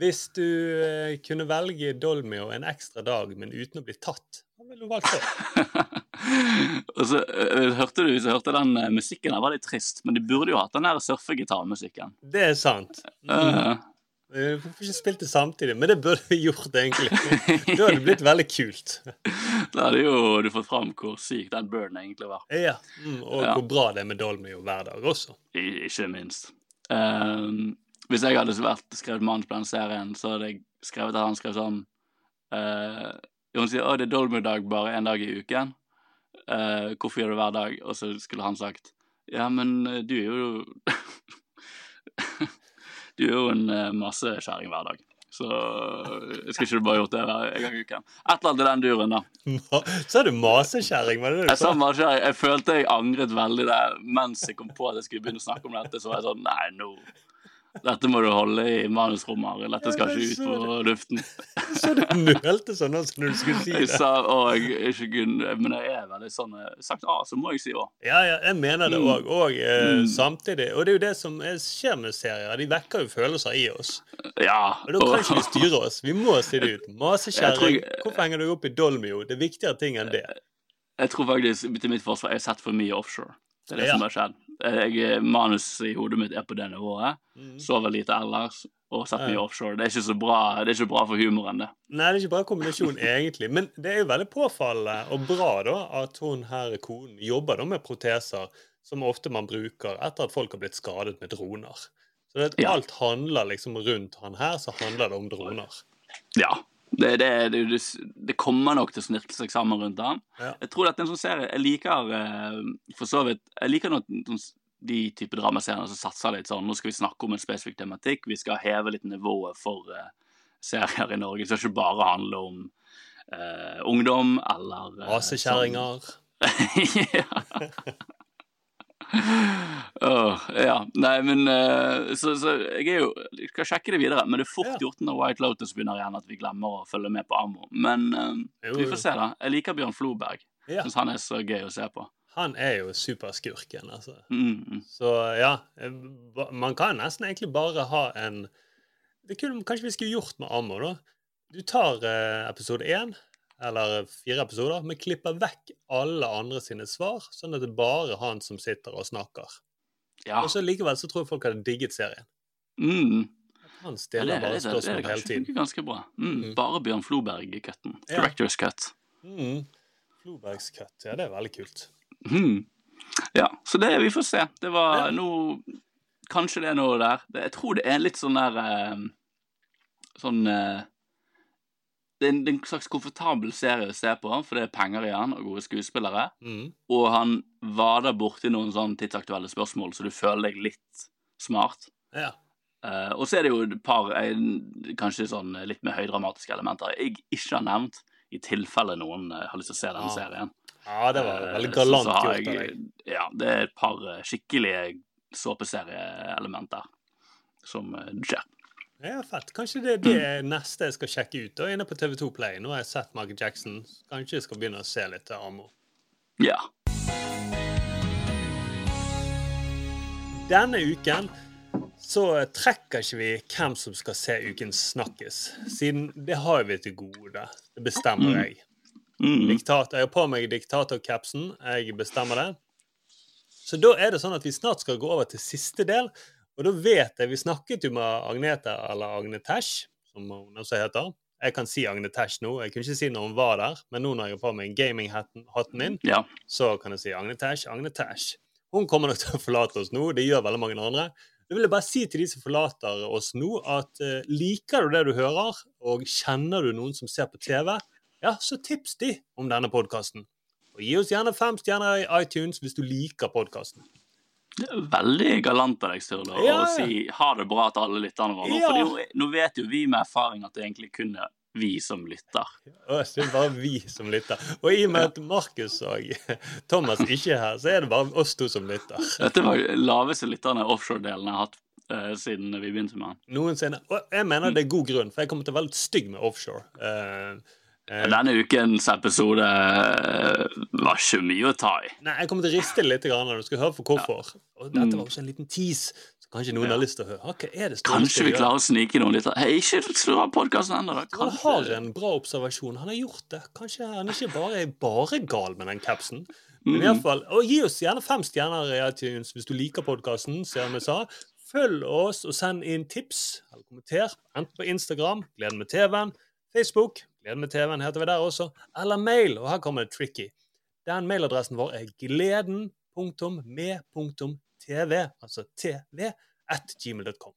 hvis du uh, kunne velge Dolmio en ekstra dag, men uten å bli tatt, hva ville du valgt da? Og så uh, hørte du så hørte den uh, musikken der var litt trist, men de burde jo hatt den der surfegitarmusikken. Det er sant. Mm. Vi får ikke spilt det samtidig, men det burde vi gjort, egentlig. Da hadde det blitt veldig kult. da hadde jo du fått fram hvor syk den burnen egentlig var. Ja. Mm, og Ja. hvor bra det er med Dolmio hver dag også. I, ikke minst. Um, hvis jeg hadde vært skrevet manus på den serien, så hadde jeg skrevet at han skrev sånn uh, Hun sier 'Å, det er Dolmy-dag bare én dag i uken'. Uh, 'Hvorfor gjør du det hver dag?' Og så skulle han sagt 'Ja, men eh, du er jo Du er jo en uh, massekjerring hver dag'. Så jeg skal ikke du bare gjort det hver gang i uken? Et eller annet i den duren, da. Sa du masekjerring? Var det det du Jeg sa masekjerring. Jeg følte jeg angret veldig det mens jeg kom på at jeg skulle begynne å snakke om dette. Så var jeg sånn Nei, nå Dette må du holde i manusrommet, Arild. Dette skal ikke ut på luften. Så du nølte sånn også når du skulle si det? Jeg sa å, jeg ikke kun, Men jeg er veldig sånn eh, Sagt A, så må jeg si Å. Ja, ja, jeg mener det Mm. òg. Og eh, Mm. samtidig Og det er jo det som er- skjer med serier. De vekker jo følelser i oss. Ja. Og da kan ikke vi styre oss. Vi må si det ut. Masekjerring. Hvorfor henger du opp i Dolmio? Det er viktigere ting enn det. Jeg tror faktisk, til mitt forsvar, jeg har sett for mye offshore. Det er det som har skjedd. Jeg, manus i hodet mitt er på det nivået. Mm. Sover lite ellers og setter meg Ja. offshore. Det er ikke så bra, det er ikke bra for humoren, det. Nei, det er ikke bra kombinasjon, egentlig. Men det er jo veldig påfallende og bra da at hun her konen jobber da med proteser som ofte man bruker etter at folk har blitt skadet med droner. Så det, Ja. alt handler liksom rundt han her, så handler det om droner. Ja. Det, det, det, det, det kommer nok til å snirkle seg sammen rundt den. Ja. Jeg tror dette er en sånn serie Jeg liker eh, for så vidt Jeg liker når sånn- de type dramaserier som satser litt sånn Nå skal vi snakke om en spesifikk tematikk. Vi skal heve litt nivået for uh, serier i Norge. Det skal ikke bare handle om uh, ungdom eller uh, Rasekjerringer. Sånn. ja. Åh, ja. Nei, men uh, så, så jeg er jo Jeg skal sjekke det videre, men det er fort gjort når White Lotus begynner igjen at vi glemmer å følge med på Ammo. Men uh, Jo, vi får se, da. Jeg liker Bjørn Floberg. Ja. Syns han er så gøy å se på. Han er jo superskurken, altså. Mm. Så ja, eh, man kan nesten egentlig bare ha en det kunne, Kanskje vi skulle gjort med Ammo, da. Du tar uh, episode én, eller fire episoder, men klipper vekk alle andre sine svar, sånn at det er bare han som sitter og snakker. Ja. Og så likevel så tror jeg folk hadde digget serien. Mm. Han Ja, stiller det, bare hele tiden. det spørsmål er kanskje ikke funker ganske bra. Mm. Bare Bjørn Floberg-cutten. Ja. Directors cut. Mm. Flobergs cut, ja, det er veldig kult. Mhm. Ja, så det vi får se. Det var noe Kanskje det er noe der. Jeg tror det er litt sånn der eh, Sånn eh, det, er en, en slags komfortabel serie å se på, for det er penger i den og gode skuespillere. Mm. Og han vader borti noen sånn tidsaktuelle spørsmål, så du føler deg litt smart. Ja. Uh, og så er det jo et par kanskje sånn litt mer høydramatiske elementer jeg ikke har nevnt, i tilfelle noen eh, har lyst til å se denne Ja. serien. Ja, det var Eh, veldig galant gjort av deg. Ja, det er et par skikkelige såpeserieelementer som skjer. Ja, fett. Kanskje det er det neste jeg skal sjekke ut. da, Inne på TV2 Play. Nå har jeg sett Michael Jackson. Kanskje jeg skal begynne å se litt til Ammo. Ja. Denne uken så trekker ikke vi hvem som skal se ukens Snakkes, siden det har vi til gode. Det bestemmer jeg. Diktator, jeg har på meg diktatorcapsen. Jeg bestemmer det. Så da er det sånn at vi snart skal gå over til siste del. Og da vet jeg Vi snakket jo med Agnete, eller Agnetesh, som hun også heter. Jeg kan si Agnetesh nå. Jeg kunne ikke si når hun var der, men nå når jeg har på meg gaminghatten min, Ja. så kan jeg si Agnetesh, Agnetesh. Hun kommer nok til å forlate oss nå. Det gjør veldig mange andre. Da vil jeg bare si til de som forlater oss nå, at uh, liker du det du hører, og kjenner du noen som ser på TV, ja, så tips de om denne podkasten. Og gi oss gjerne fem stjerner i iTunes hvis du liker podkasten. Det er veldig galant av deg, Sturle, Ja, å ja. si ha det bra til alle lytterne våre. Ja. For nå, vet jo vi med erfaring at det egentlig kun er vi som lytter. Og det er bare vi som lytter. Og i og med at Markus og Thomas ikke er her, så er det bare oss to som lytter. Dette var laveste lytterne offshore-delen jeg har hatt uh, siden vi begynte med den. Noensinne. Og jeg mener det er god grunn, for jeg kommer til å være litt stygg med offshore. Eh, Denne ukens episode eh, var ikke mye å ta i. Nei, jeg kommer til å riste litt, når du skal høre for hvorfor. Og dette Mm. var også en liten tease, så kanskje noen har lyst til å høre. Kanskje vi gjøre? klarer å snike noen litt Hei, ikke slå av podkasten ennå. Han har en bra observasjon. Han har gjort det. Kanskje han ikke bare er bare gal med den capsen. Men i hvert alle fall, og gi oss gjerne fem stjerner i iTunes hvis du liker podkasten. Følg oss og send inn tips eller kommenter, enten på Instagram, Gleden med TV-en, Facebook, Gleden med TV-en heter vi der også, eller mail. Og her kommer det tricky. Den mailadressen vår er gleden.med.tv, altså tv, at gmail.com.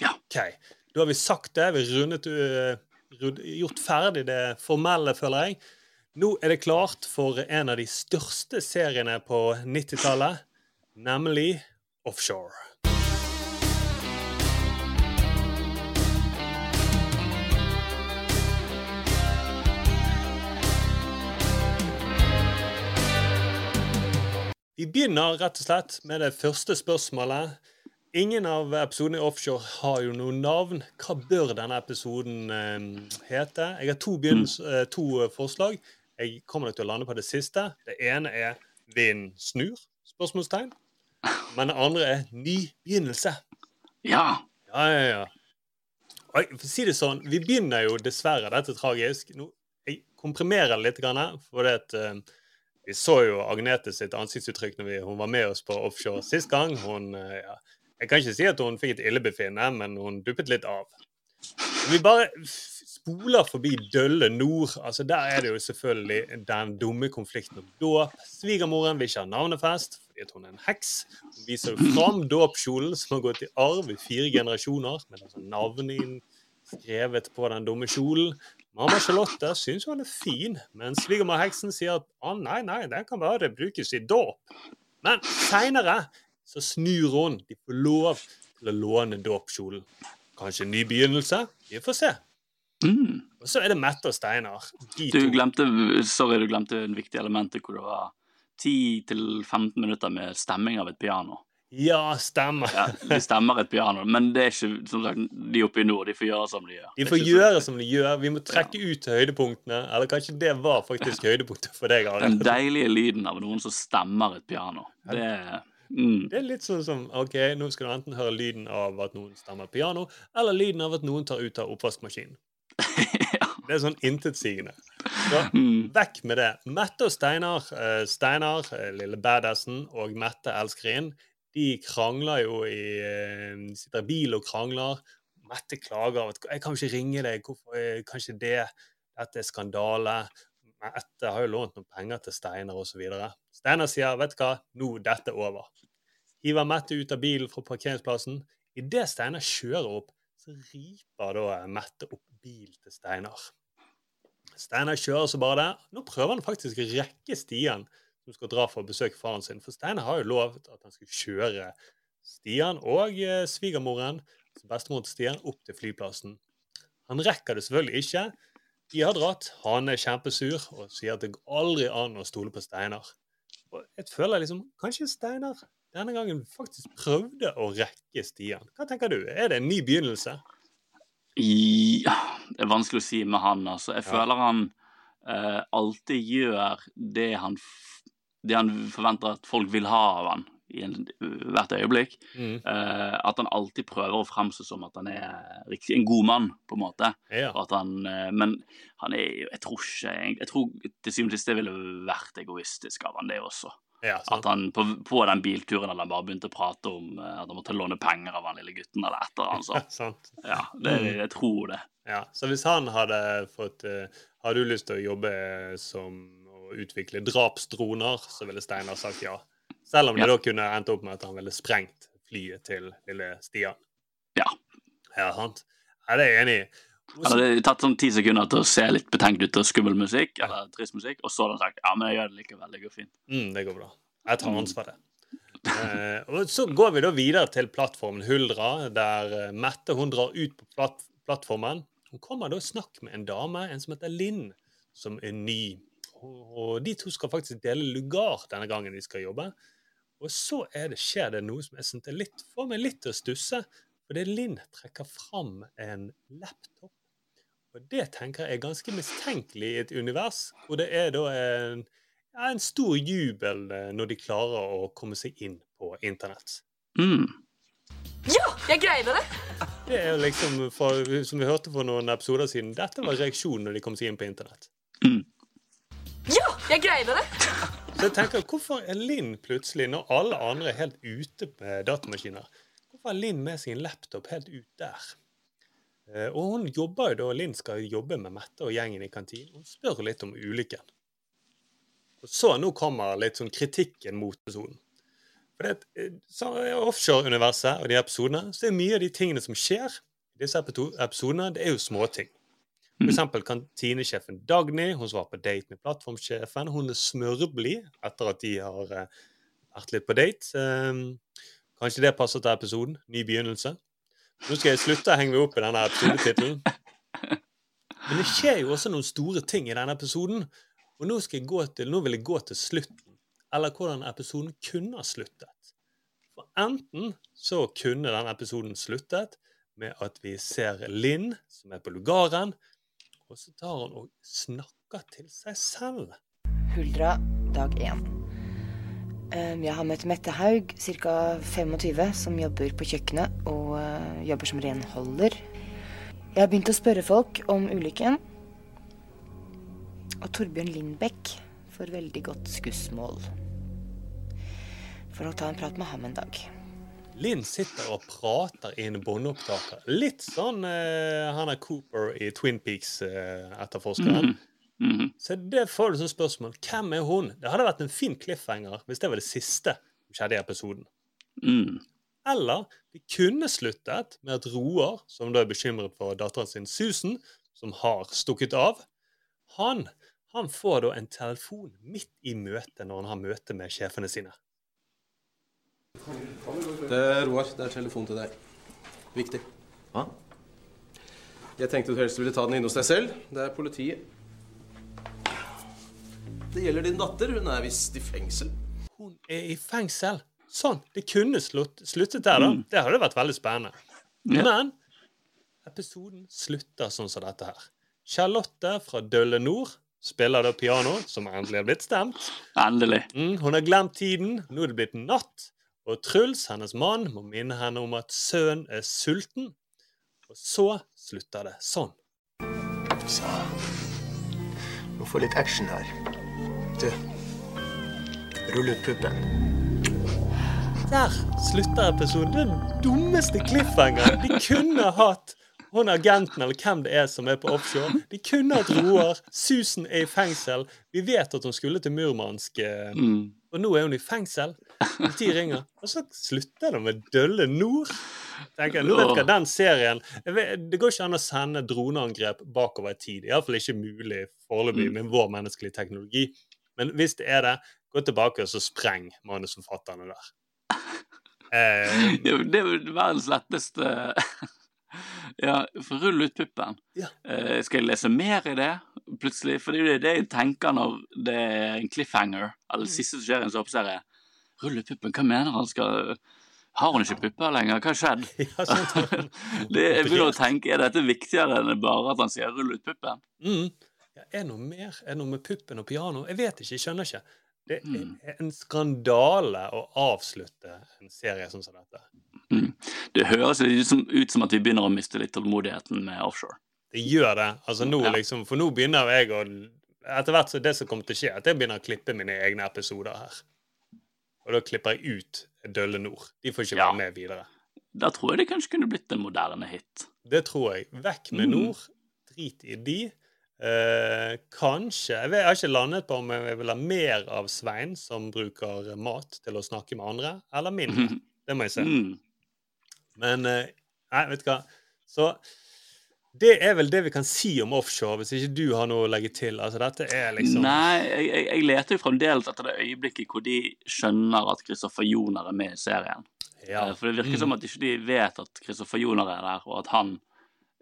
Ja. Ok, da har vi sagt det. Vi rundet, uh, gjort ferdig det formelle, føler jeg. Nå er det klart for en av de største seriene på 90-tallet, nemlig Offshore. Vi begynner rett og slett med det første spørsmålet. Ingen av episodene i Offshore har jo noe navn. Hva bør denne episoden eh, hete? Jeg har to, begynnels, eh, to eh, forslag. Jeg kommer nok til å lande på det siste. Det ene er 'Vind snur?' spørsmålstegn. Men det andre er 'Ny begynnelse'. Ja. Ja, ja, ja. Oi, for å si det sånn, vi begynner jo dessverre, dette er tragisk. Nå, jeg komprimerer det litt, for det at, eh, vi så jo Agnete sitt ansiktsuttrykk når vi, hun var med oss på offshore sist gang. Hun, eh, ja, jeg kan ikke si at hun fikk et illebefinnende, men hun duppet litt av. Vi bare spoler forbi dølle nord. altså Der er det jo selvfølgelig den dumme konflikten om dåp. Svigermoren vil ikke ha navnefest fordi hun er en heks. Hun viser fram dåpskjolen som har gått i arv i fire generasjoner, med altså navnet skrevet på den dumme kjolen. Mamma Charlotte syns han er fin, men svigermor-heksen sier at å, nei, nei, den kan bare brukes i dåp. Men seinere så snur hun. De får lov til å låne dåpskjolen. Kanskje en ny begynnelse? Vi får se. Og så er det Mette og Steinar. De Du glemte, sorry, du glemte en viktig element hvor det var 10-15 minutter med stemming av et piano. Ja, stemmer. Ja, de stemmer et piano, men det er ikke som sagt, de oppe i nord. De får gjøre som de gjør. De får så- gjøre som de gjør. Vi må trekke ut høydepunktene. Eller kanskje det var faktisk høydepunktet for deg, Den deilige lyden av noen som stemmer et piano. Det mm. Det er litt sånn som OK, nå skal du enten høre lyden av at noen stemmer piano, eller lyden av at noen tar ut av oppvaskmaskinen. Det er sånn intetsigende. Så vekk med det. Mette og Steinar, eh, Steinar, eh, lille badassen, og Mette elskerinnen, de krangler jo i eh, Sitter i bil og krangler. Mette klager over at 'jeg kan ikke ringe deg', hvorfor eh, kan ikke det? Dette er skandale. Mette har jo lånt noen penger til Steinar osv. Steinar sier 'vet du hva, nå dette er over'. Hiver Mette ut av bilen fra parkeringsplassen. Idet Steinar kjører opp, så riper da Mette opp bil til Steinar. Steinar kjører så bare det. Nå prøver han faktisk å rekke Stian, som skal dra for å besøke faren sin. For Steinar har jo lovt at han skal kjøre Stian og eh, svigermoren, altså bestemoren til Stian, opp til flyplassen. Han rekker det selvfølgelig ikke. De har dratt. Han er kjempesur og sier at det går aldri an å stole på Steinar. Og jeg føler liksom Kanskje Steinar denne gangen faktisk prøvde å rekke Stian. Hva tenker du? Er det en ny begynnelse? Ja, det er vanskelig å si med han, altså. Jeg Ja. føler han eh, alltid gjør det han, det han forventer at folk vil ha av han i en, hvert øyeblikk. Mm. Uh, at han alltid prøver å fremstå som at han er riktig, en god mann, på en måte. Ja. Han, uh, men han er Jeg tror ikke Jeg tror til syvende og sist det ville vært egoistisk av han, det også. Ja, At han på, på den bilturen eller han bare begynte å prate om uh, at han måtte låne penger av han lille gutten eller et eller annet sånt. Ja, det, Mm. jeg tror det. Ja, Så hvis han hadde fått Har du lyst til å jobbe som å utvikle drapsdroner, så ville Steinar sagt ja. Selv om det Ja. da kunne endt opp med at han ville sprengt flyet til lille Stian. Ja. Ja, sant. Ja, det er jeg enig i. Og så- Hadde det tatt sånn ti sekunder til å se litt betenkt ut og skummel musikk, eller trist musikk, og så hadde han sagt ja, men jeg gjør det likevel, det går fint. Mm, det går bra. Jeg tar Mm. ansvar for det. Eh, og så går vi da videre til plattformen Huldra, der eh, Mette hun drar ut på platt, plattformen. Hun kommer da i snakk med en dame, en som heter Linn, som er ny. Og, de to skal faktisk dele lugar denne gangen de skal jobbe. Og så er det, skjer det noe som jeg synes er litt, får meg litt til å stusse. For det Linn trekker fram en laptop. Og det tenker jeg er ganske mistenkelig i et univers hvor det er da en, ja, en stor jubel eh, når de klarer å komme seg inn på internett. Mm. Ja, jeg greide det! Det er liksom, for, som vi hørte for noen episoder siden, dette var reaksjonen når de kom seg inn på internett. Jeg greide det! Så jeg tenker, hvorfor er Linn plutselig, når alle andre er helt ute med datamaskiner, hvorfor er Linn med sin laptop helt ut der? Eh, Og hun jobber jo da, Linn skal jobbe med Mette og gjengen i kantinen. Hun spør litt om ulykken. Og så nå kommer litt sånn kritikken mot personen. For det, er så offshore-universet og de episodene, så er mye av de tingene som skjer i disse episodene, det er jo småting. For eksempel kantinesjefen Dagny, hun var på date med plattformsjefen, hun er smørblid etter at de har eh, vært litt på date. Um, kanskje det passer til episoden. Ny begynnelse. Nå skal jeg slutte å henge meg opp i denne episodetittelen. Men det skjer jo også noen store ting i denne episoden. Og nå, skal jeg gå til, nå vil jeg gå til slutten. Eller hvordan episoden kunne ha sluttet. For enten så kunne denne episoden sluttet med at vi ser Linn, som er på lugaren, og så tar han og snakker til seg selv. Huldra, dag én. Um, Jeg har møtt Mette Haug, ca. 25, som jobber på kjøkkenet og uh, jobber som renholder. Jeg har begynt å spørre folk om ulykken. Og Torbjørn Lindbekk får veldig godt skussmål. Får nok ta en prat med ham en dag. Linn sitter og prater i en båndopptaker. Litt sånn eh, han er Cooper i Twin Peaks-etterforskeren. Så det får du som spørsmål. Hvem er hun? Det hadde vært en fin cliffhanger hvis det var det siste som skjedde i episoden. Mm. Eller vi kunne sluttet med at Roar, som da er bekymret for datteren sin Susan, som har stukket av, han, han får da en telefon midt i møtet når han har møte med sjefene sine. Det er Roar. Det er telefon til deg. Viktig. Hva? Jeg tenkte du helst ville ta den inne hos deg selv. Det er politiet. Det gjelder din datter. Hun er visst i fengsel. Hun er i fengsel. Sånn. Det kunne slutt, sluttet der, da. Det hadde vært veldig spennende. Men episoden slutter sånn som dette her. Charlotte fra Dølle Nord spiller da piano, som endelig har blitt stemt. Endelig. Mm, hun har glemt tiden. Nå er det blitt natt. Og Truls, hennes mann, må minne henne om at sønnen er sulten. Og så slutter det sånn. Så Må få litt action her. Du, rull ut puppen. Der slutter episoden. Den dummeste cliffhangeren de kunne hatt. Hun agenten eller hvem det er som er på offshore. De kunne hatt Roar. Susan er i fengsel. Vi vet at hun skulle til Murmansk. eh, Og nå er hun i fengsel. Politiet ringer. Og så slutter det med Dølle Nord. Tenker jeg, nå vet jeg, den serien vet, Det går ikke an å sende droneangrep bakover i tid. Iallfall ikke mulig foreløpig med vår menneskelige teknologi. Men hvis det er det, gå tilbake og så spreng manusforfatterne der. Eh, Det det er verdens letteste Ja, rull ut puppen. Ja. Eh, skal jeg lese mer i det? Plutselig. For det er jo det jeg tenker når det er en cliffhanger, eller det siste som skjer i en såpeserie. Rulle puppen, hva mener han skal Har hun ikke pupper lenger? Hva har skjedd? det, jeg begynner å tenke, Er dette viktigere enn bare at han sier 'rull ut puppen'? Mm. Ja, er noe mer? Er noe med puppen og piano? Jeg vet ikke, jeg skjønner ikke. Det er en skandale å avslutte en serie sånn som dette. Mm. Det høres ut som at vi begynner å miste litt tålmodigheten med offshore. Det gjør det. Altså nå liksom, For nå begynner jeg å Etter hvert så det som kommer til å skje, at jeg begynner å klippe mine egne episoder her. Og da klipper jeg ut Dølle Nord. De får ikke være med videre. Da tror jeg det kanskje kunne blitt en moderne hit. Det tror jeg. Vekk med Mm. Nord. Drit i de. Eh, kanskje jeg, vet, jeg har ikke landet på om jeg vil ha mer av Svein, som bruker mat til å snakke med andre, eller mindre. Det må jeg se. Mm. Men eh, Nei, vet du hva. Så det er vel det vi kan si om offshore, hvis ikke du har noe å legge til. Altså, dette er liksom Nei, jeg, jeg, jeg leter jo fremdeles etter det øyeblikket hvor de skjønner at Kristoffer Joner er med i serien. Ja. Eh, For det virker Mm. som at ikke de vet at Kristoffer Joner er der, og at han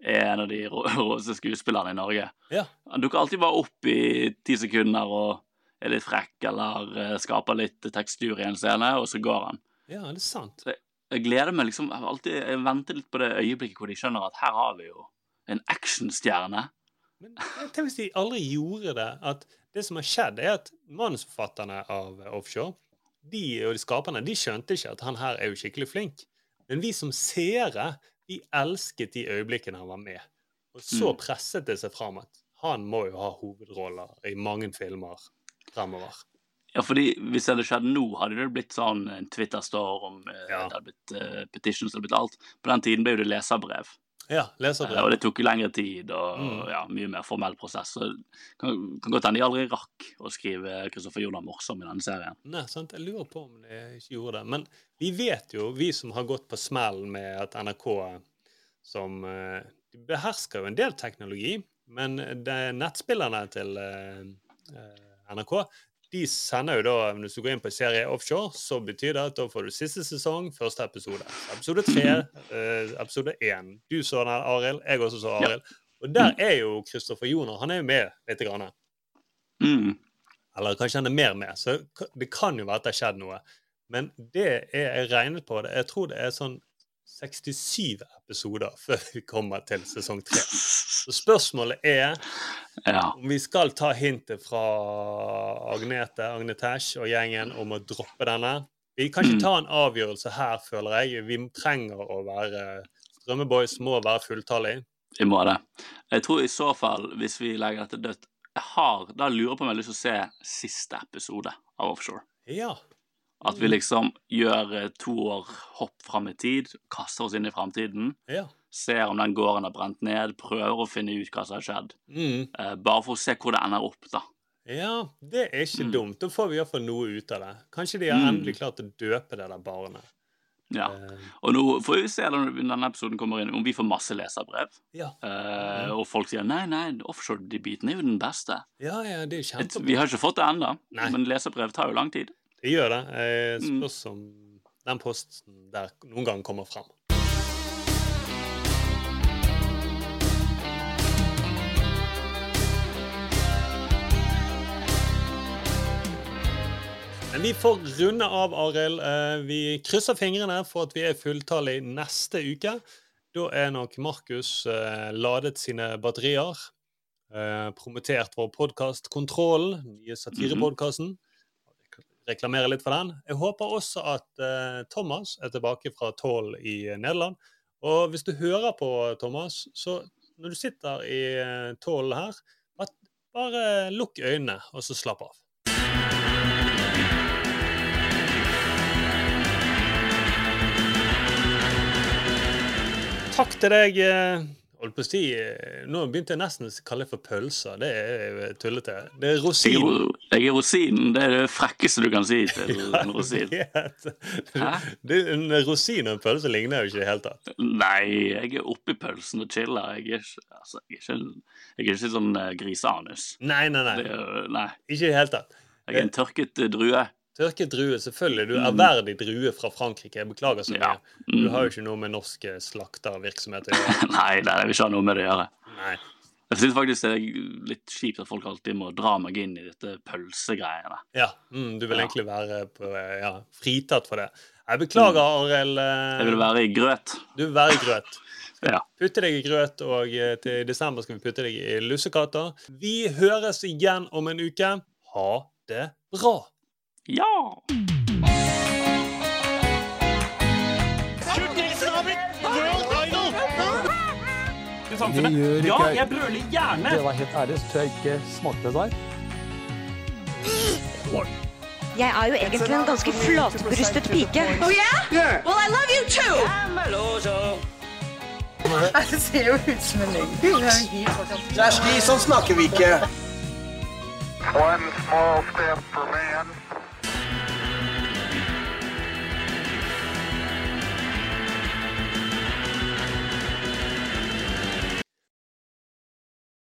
er en av de rå- råeste skuespillerne i Norge. Ja. Han dukker alltid bare opp i ti sekunder og er litt frekk eller eh, skaper litt tekstur i en scene, og så går han. Ja, det er sant. Jeg, jeg gleder meg liksom Jeg, alltid, jeg venter litt på det øyeblikket hvor de skjønner at her har vi jo en actionstjerne. Tenk hvis de aldri gjorde det. At det som har skjedd, er at manusforfatterne av Offshore de, og de skaperne de skjønte ikke at han her er jo skikkelig flink. Men vi som seere, vi elsket de øyeblikkene han var med. Og så Mm. presset det seg fram at han må jo ha hovedroller i mange filmer fremover. Ja, fordi hvis det hadde skjedd nå, hadde det blitt sånn en Twitter-storm, ja. det hadde blitt uh, petitions, det hadde blitt alt. På den tiden ble jo det leserbrev. Ja, leserbrev. Eh, Og det tok jo lengre tid og Mm. ja, mye mer formell prosess. Så kan, kan godt hende de aldri rakk å skrive Kristoffer Jordan morsom i denne serien. Nei, sant? Jeg lurer på om de ikke gjorde det. Men vi vet jo, vi som har gått på smellen med at NRK som eh, de behersker jo en del teknologi, men det, nettspillerne til eh, eh, NRK de sender jo da, Hvis du går inn på serie offshore, så betyr det at da får du siste sesong, første episode. Episode tre, eh, episode én. Du så den, Arild. Jeg også så Arild. Og der er jo Kristoffer Joner. Han er jo med lite grann. Mm. Eller kanskje han er mer med. Så det kan jo være at det har skjedd noe. Men det er jeg regnet på det. Jeg tror det er sånn 67 episoder før vi kommer til sesong tre. Så spørsmålet er om vi skal ta hintet fra Agnete, Agnetesh og gjengen om å droppe denne. Vi kan ikke Mm. ta en avgjørelse her, føler jeg. Vi trenger å være Strømmeboys må være fulltallig. Vi må det. Jeg tror i så fall, hvis vi legger dette dødt jeg har, Da lurer jeg på om jeg har lyst til å se siste episode av Offshore. Ja. At vi liksom gjør eh, to år hopp fram i tid, kaster oss inn i framtiden. Ja. Ser om den gården har brent ned, prøver å finne ut hva som har skjedd. Mm. Eh, bare for å se hvor det ender opp, da. Ja, det er ikke dumt. Da får vi iallfall noe ut av det. Kanskje de har Mm. endelig klart å døpe det der barnet. Ja. Og nå får vi se når denne episoden kommer inn, om vi får masse leserbrev. Ja. Eh, og folk sier nei, nei, offshore-debuten er jo den beste. Ja, ja, det er kjempebra. vi har ikke fått det ennå, men leserbrev tar jo lang tid. Det gjør det. Eh, Mm. om den posten der noen gang kommer fram. Men vi får runde av, Arild. Eh, Vi krysser fingrene for at vi er fulltallige neste uke. Da er nok Markus eh, ladet sine batterier. Eh, promotert vår podkast Kontrollen, nye satirepodkasten. Reklamere litt for den. Jeg håper også at eh, Thomas er tilbake fra Tål i Nederland. Og hvis du hører på Thomas, så når du sitter i eh, Tål her, bare lukk øynene, og så slapp av. Takk til deg. eh, Holdt på å si eh, Nå begynte jeg nesten å kalle det for pølser. Det er jo tullete. Det er Jeg rosin. ro- jeg er rosinen. Det er det frekkeste du kan si til en rosin. Du, Det, en rosin og en pølse ligner jo ikke i det hele tatt. Nei, jeg er oppi pølsen og chiller. Jeg er ikke, altså, jeg er ikke, jeg er ikke sånn eh, griseanus. Nei, nei, nei. Det nei. Ikke i det hele tatt. Jeg er en tørket eh, drue. Tørket drue, selvfølgelig. Du er verdig ærverdig drue fra Frankrike. Jeg beklager så mye. Ja. Du Mm. har jo ikke noe med norske slaktervirksomheter å gjøre. Nei, nei, jeg vil ikke ha noe med det å gjøre. Nei. Jeg syns faktisk det er litt kjipt at folk alltid må dra meg inn i dette pølsegreiene. Ja, mm, Du vil Ja. egentlig være på, ja, fritatt for det. Jeg beklager, Arild. eh, Mm. Jeg vil være i grøt. Du vil være i grøt. Ja. putte deg i grøt, og eh, til desember skal vi putte deg i lussekatter. Vi høres igjen om en uke. Ha det bra. Ja! Det gjør ikke Ja, jeg brøler gjerne. Det var helt ærlig, så tror jeg ikke smakte deg. Jeg er jo egentlig en ganske flatbrystet pike. Oh yeah? Well, I love you too. Det ser jo ut som en løgn. Kjersti, sånn snakker vi ikke. One small step for man,